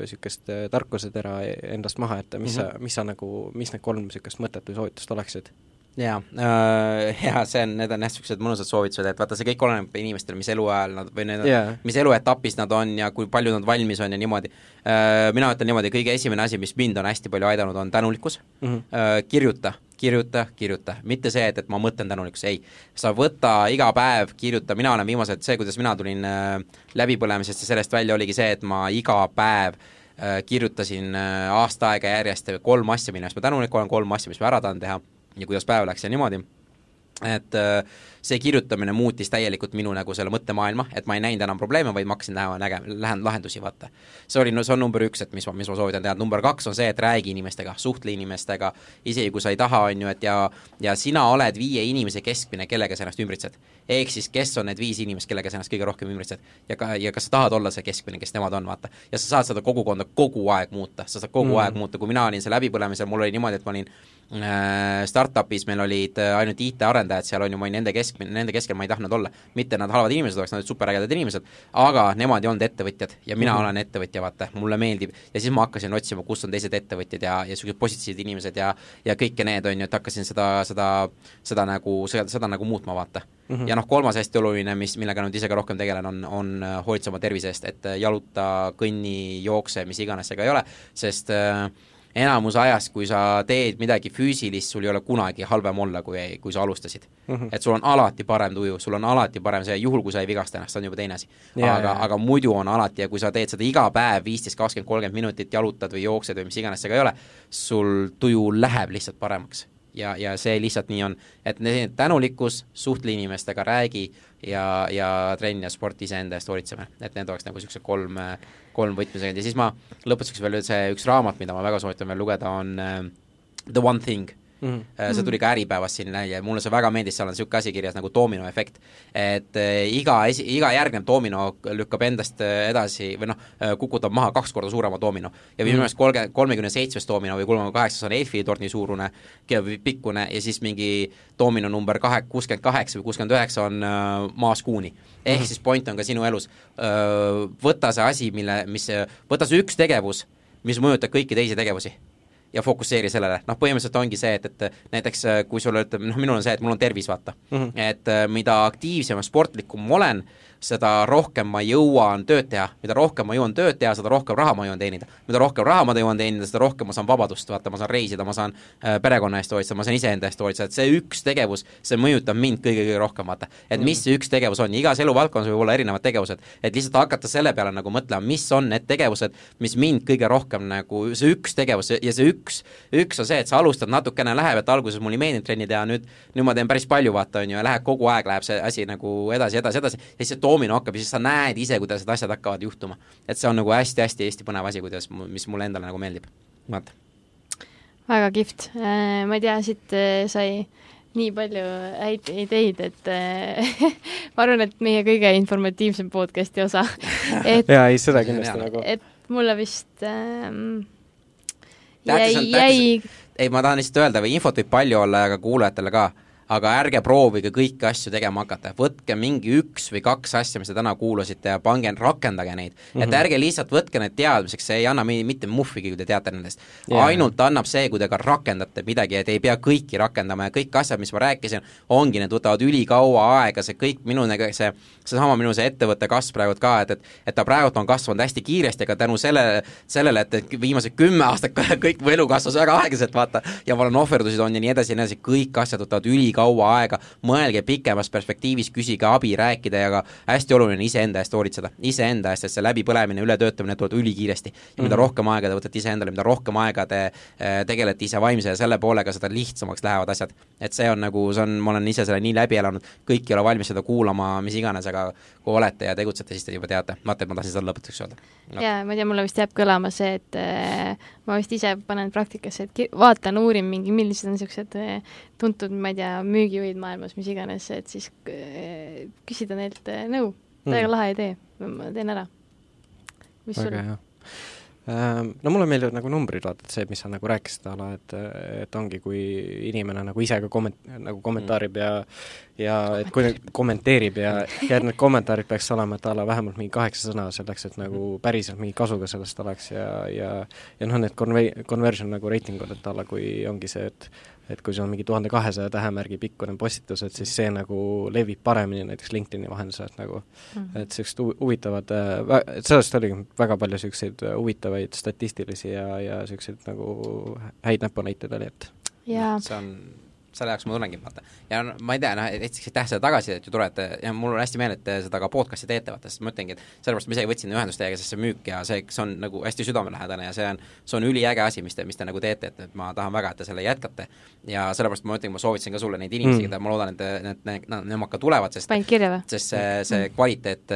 niisugust tarkusetera endast maha jätta, mis mm -hmm. sa, mis sa nagu, mis need kolm niisugust mõtet või soovitust oleksid? Jaa äh,, jaa, see on, need on jah, niisugused mõnusad soovitused, et vaata, see kõik oleneb inimestel, mis eluajal nad või need yeah., mis eluetapis nad on ja kui palju nad valmis on ja niimoodi äh,. Mina ütlen niimoodi, kõige esimene asi, mis mind on hästi palju aidanud, on tänulikkus mm. -hmm. Äh, kirjuta, kirjuta, kirjuta, mitte see, et, et ma mõtlen tänulikkust, ei. sa võta iga päev, kirjuta, mina olen viimased, see, kuidas mina tulin äh, läbipõlemisest ja sellest välja, oligi see, et ma iga päev äh, kirjutasin äh, aasta aega järjest kolm asja, mille eest ma tänulik olen, kolm asja, mis ma ära tahan teha ja kuidas päev läks ja niimoodi, et äh, see kirjutamine muutis täielikult minu nagu selle mõttemaailma, et ma ei näinud enam probleeme, vaid ma hakkasin näha, näge-, lähen lahendusi, vaata. see oli, no see on number üks, et mis ma, mis ma soovitan teha, number kaks on see, et räägi inimestega, suhtle inimestega, isegi kui sa ei taha, on ju, et ja ja sina oled viie inimese keskmine, kellega sa ennast ümbritsed. ehk siis, kes on need viis inimest, kellega sa ennast kõige rohkem ümbritsed. ja ka, ja kas sa tahad olla see keskmine, kes nemad on, vaata. ja sa saad seda kogukonda kogu aeg muuta, sa saad kogu mm. aeg muuta, kui mina olin see läbipõlemisel, mul oli niimoodi, et ma olin startup'is meil olid äh, ainult IT-arendajad seal, on ju, ma olin nende kesk, nende keskel ma ei tahtnud olla. mitte nad halvad inimesed oleks, nad olid superägedad inimesed, aga nemad ei olnud ettevõtjad ja mina mm -hmm. olen ettevõtja, vaata, mulle meeldib. ja siis ma hakkasin otsima, kus on teised ettevõtjad ja, ja niisugused positiivsed inimesed ja ja kõike need, on ju, et hakkasin seda, seda, seda nagu, seda, seda nagu muutma, vaata mm. -hmm. ja noh, kolmas hästi oluline, mis, millega nüüd ise ka rohkem tegelen, on, on hoolitse oma tervise eest, et jaluta, kõnni, jookse, mis iganes see ka ei ole, sest äh, enamus ajast, kui sa teed midagi füüsilist, sul ei ole kunagi halvem olla, kui, kui sa alustasid mm. -hmm. et sul on alati parem tuju, sul on alati parem see, juhul kui sa ei vigasta ennast, see on juba teine asi. aga, aga muidu on alati ja kui sa teed seda iga päev viisteist, kakskümmend, kolmkümmend minutit, jalutad või jooksed või mis iganes see ka ei ole, sul tuju läheb lihtsalt paremaks ja, ja see lihtsalt nii on, et tänulikkus, suhtle inimestega, räägi ja, ja trenn ja sport iseenda eest hoolitseme, et need oleks nagu niisugused kolm, kolm võtmesõnumit ja siis ma lõpetuseks veel see üks raamat, mida ma väga soovitan veel lugeda, on uh, The One Thing mm. -hmm. see tuli ka Äripäevas siin ja mulle see väga meeldis, seal on niisugune asi kirjas nagu dominoefekt. et äh, iga esi, iga järgnev domino lükkab endast äh, edasi või noh, kukutab maha kaks korda suurema domino. ja minu mhm. meelest kolme, kolmekümne seitsmes domino või kolmekümne kaheksas on Eiffeli torni suurune, pikkune ja siis mingi domino number kahe, kuuskümmend kaheksa või kuuskümmend üheksa on maas kuuni. ehk mm -hmm. siis point on ka sinu elus, võta see asi, mille, mis, võta see üks tegevus, mis mõjutab kõiki teisi tegevusi ja fokusseeri sellele, noh põhimõtteliselt ongi see, et, et näiteks äh, kui sul ütleme, noh minul on see, et mul on tervis, vaata mm. -hmm. et äh, mida aktiivsem ja sportlikum ma olen, seda rohkem ma jõuan tööd teha, mida rohkem ma jõuan tööd teha, seda rohkem raha ma jõuan teenida. mida rohkem raha ma jõuan teenida, seda rohkem ma saan vabadust, vaata, ma saan reisida, ma saan äh, perekonna eest hoolitseda, ma saan iseenda eest hoolitseda, et see üks tegevus, see mõjutab mind kõige-kõige rohkem, vaata. et mis see üks tegevus on, igas eluvaldkonnas võib olla erinevad tegevused, et lihtsalt hakata selle peale nagu mõtlema, mis on need tegevused, mis mind kõige rohkem nagu, see üks tegevus ja see üks, üks on see, et sa alustad natukene, läheb, et alguses mulle ei meeldinud trenni teha, nüüd nüüd ma teen päris palju, vaata, on ju, ja läheb kogu aeg, läheb see asi nagu edasi, edasi, edasi, ja siis see domino hakkab ja siis sa näed ise, kuidas need asjad hakkavad juhtuma. et see on nagu hästi-hästi Eesti põnev asi, kuidas, mis mulle endale nagu meeldib, vaata. väga kihvt, äh, ma ei tea, siit äh, sai nii palju häid ideid, et äh, ma arvan, et meie kõige informatiivsem podcast'i osa. jaa, ei seda kindlasti nagu. et mulle vist ähm, jäi, jäi ei, ma tahan lihtsalt öelda, või infot võib palju olla ja ka kuulajatele ka aga ärge proovige kõiki asju tegema hakata, võtke mingi üks või kaks asja, mis te täna kuulasite ja pange, rakendage neid. Mm. -hmm. et ärge lihtsalt võtke need teadmiseks, see ei anna mitte muhvigi, kui te teate nendest. Yeah.. ainult annab see, kui te ka rakendate midagi te ei pea kõiki rakendama. Ja kõik asjad, mis ma rääkisin, ongi, need võtavad ülikaua aega, see kõik minu nagu see, seesama minu see ettevõtte kasv praegu ka, et, et et ta praegult on kasvanud hästi kiiresti, aga tänu sellele, sellele, et, et viimased kümme aastat kõik mu elu kasvas väga aeglaselt, vaata, ja ma olen ohverdusi toonud ja nii edasi ja nii edasi, kõik asjad võtavad ülikaua kaua aega, mõelge pikemas perspektiivis, küsige abi, rääkida ja ka hästi oluline iseenda eest hoolitseda. iseenda eest, sest see läbipõlemine, ületöötamine tuleb ülikiiresti. ja mida -hmm. rohkem aega te võtate iseendale, mida rohkem aega te äh, tegelete ise vaimse ja selle poolega, seda lihtsamaks lähevad asjad. et see on nagu, see on, ma olen ise selle nii läbi elanud, kõik ei ole valmis seda kuulama, mis iganes, aga kui olete ja tegutsete, siis te juba teate. vaata, et ma tahtsin seda lõpetuseks öelda no.. jaa, ma ei tea, mulle vist jääb kõlama see, et äh, ma vist ise panen praktikasse, et vaatan, uurin mingi, millised on niisugused äh, tuntud, ma ei tea, müügijuhid maailmas, mis iganes, et siis äh, küsida neilt äh, nõu. täiega mm. lahe idee, ma teen ära. mis sul? Ehm, no mulle meeldivad nagu numbrid, vaata, et see, mis sa nagu rääkisid, ala, et, et ongi, kui inimene nagu ise ka komment-, nagu kommentaarib ja ja et kui kommenteerib ja, ja et need kommentaarid peaks olema, et a la vähemalt mingi kaheksa sõna selleks, et nagu päriselt mingi kasu ka sellest oleks ja, ja ja noh, need conve-, conversion nagu reitingud, et a la kui ongi see, et et kui sul on mingi tuhande kahesaja tähemärgi pikkune postitus, et siis see nagu levib paremini näiteks LinkedIni vahendusel, et nagu mm -hmm. et niisugused huvitavad, äh, et sellest oligi väga palju niisuguseid äh, huvitavaid statistilisi ja, ja niisuguseid nagu häid näpunäiteid oli, et jaa. see on selle jaoks ma tulengi, vaata. ja no, ma ei tea, noh, esiteks aitäh selle tagasisidet ju tore, et ja mul on hästi meel, et te seda ka podcast'i teete, vaata, sest ma ütlengi, et sellepärast ma isegi võtsin ühendust teiega, sest see müük ja see, see on nagu hästi südamelähedane ja see on, see on üliäge asi, mis te, mis te nagu teete, et, et ma tahan väga, et te selle jätkate. ja sellepärast ma ütlengi, ma soovitasin ka sulle neid inimesi mm., keda ma loodan, et need, need, need, nemad ka tulevad, sest sest see, see kvaliteet,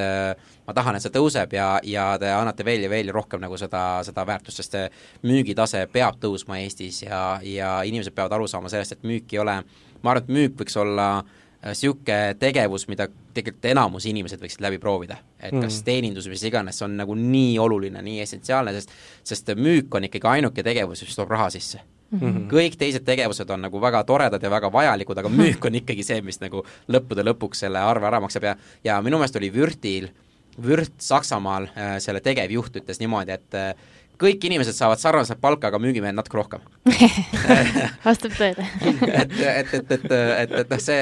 ma tahan, et see tõuseb ja, ja te annate veel ja veel rohkem nagu seda, seda väärtust, sest see müügitase peab tõusma Eestis ja, ja inimesed peavad aru saama sellest, et müük ei ole, ma arvan, et müük võiks olla niisugune tegevus, mida tegelikult enamus inimesed võiksid läbi proovida. et mm. kas teenindus, mis iganes, on nagu nii oluline, nii essentsiaalne, sest sest müük on ikkagi ainuke tegevus, mis toob raha sisse Mm -hmm. kõik teised tegevused on nagu väga toredad ja väga vajalikud, aga müük on ikkagi see, mis nagu lõppude lõpuks selle arve ära maksab ja ja minu meelest oli Vürtil, Vürt Saksamaal äh, selle tegevjuht ütles niimoodi, et äh, kõik inimesed saavad sarnaselt palka, aga müügimehed natuke rohkem. Vastab tõele. Et, et, et, et, et, et noh, see,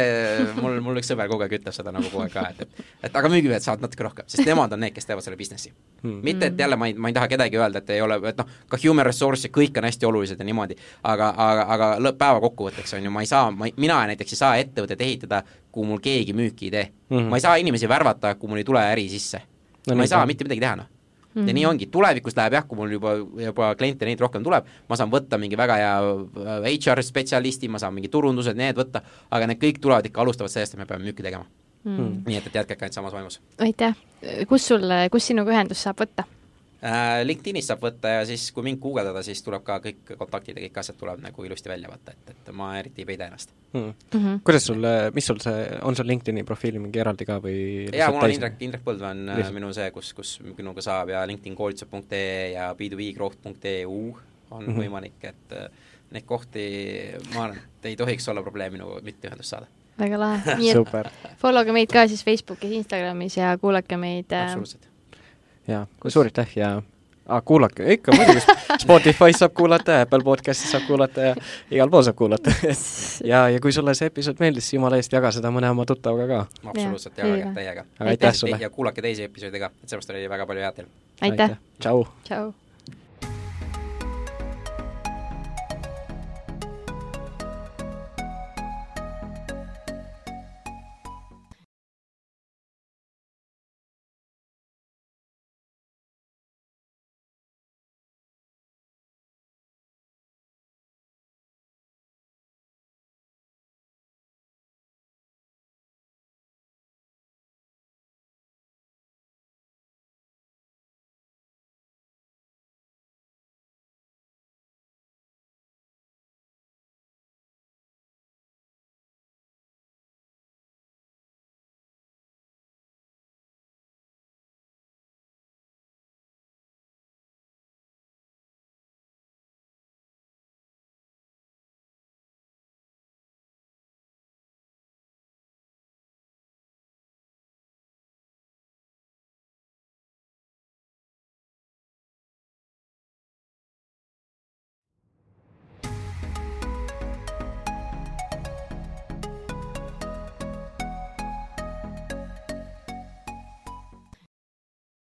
mul, mul üks sõber kogu aeg ütleb seda nagu kogu aeg ka, et, et et aga müügimehed saavad natuke rohkem, sest nemad on need, kes teevad selle businessi. Hmm.. mitte, et jälle ma ei, ma ei taha kedagi öelda, et ei ole, et noh, ka human resource ja kõik on hästi olulised ja niimoodi, aga, aga, aga lõpp, päeva kokkuvõtteks on ju, ma ei saa, ma, mina näiteks ei saa ettevõtet ehitada, kui mul keegi müüki ei tee. Hmm.. ma ei saa inimesi värvata, kui mul ei tule äri sisse. No,. ma ei saa mitte midagi teha, noh Mm -hmm. ja nii ongi, tulevikus läheb jah, kui mul juba, juba kliente neid rohkem tuleb, ma saan võtta mingi väga hea HR spetsialisti, ma saan mingi turundused, need võtta, aga need kõik tulevad ikka, alustavad sellest, et me peame müüki tegema mm. nii et, et jätkake ainult samas vaimus. aitäh, kus sul, kus sinuga ühendust saab võtta? Äh, LinkedInist saab võtta ja siis, kui mind guugeldada, siis tuleb ka kõik kontaktid ja kõik asjad tuleb nagu ilusti välja võtta, et, et ma eriti ei peida ennast. Hmm.. Mm -hmm. kuidas sul, mis sul see, on sul LinkedIni profiili mingi eraldi ka või jaa, mul on Indrek, Indrek Põldvee on äh, lihtsalt. minu see, kus, kus minuga saab ja LinkedIn koolitused.ee ja b2bgrowth.eu on mm -hmm. võimalik, et äh, neid kohti, ma arvan, et ei tohiks olla probleem minuga mitte ühendust saada. Väga lahe, nii et follow ge meid ka siis Facebookis, Instagramis ja kuulake meid absoluutselt jaa, suur aitäh ja ah, kuulake, ikka muidugi, Spotify's saab kuulata, Apple podcast'is saab kuulata ja igal pool saab kuulata ja, ja kui sulle see episood meeldis, jumala eest, jaga seda mõne oma tuttavaga ka. absoluutselt, jagage täiega. aitäh sulle! ja kuulake teisi episoode ka, et sellest oli väga palju head teil. aitäh! tšau! tšau!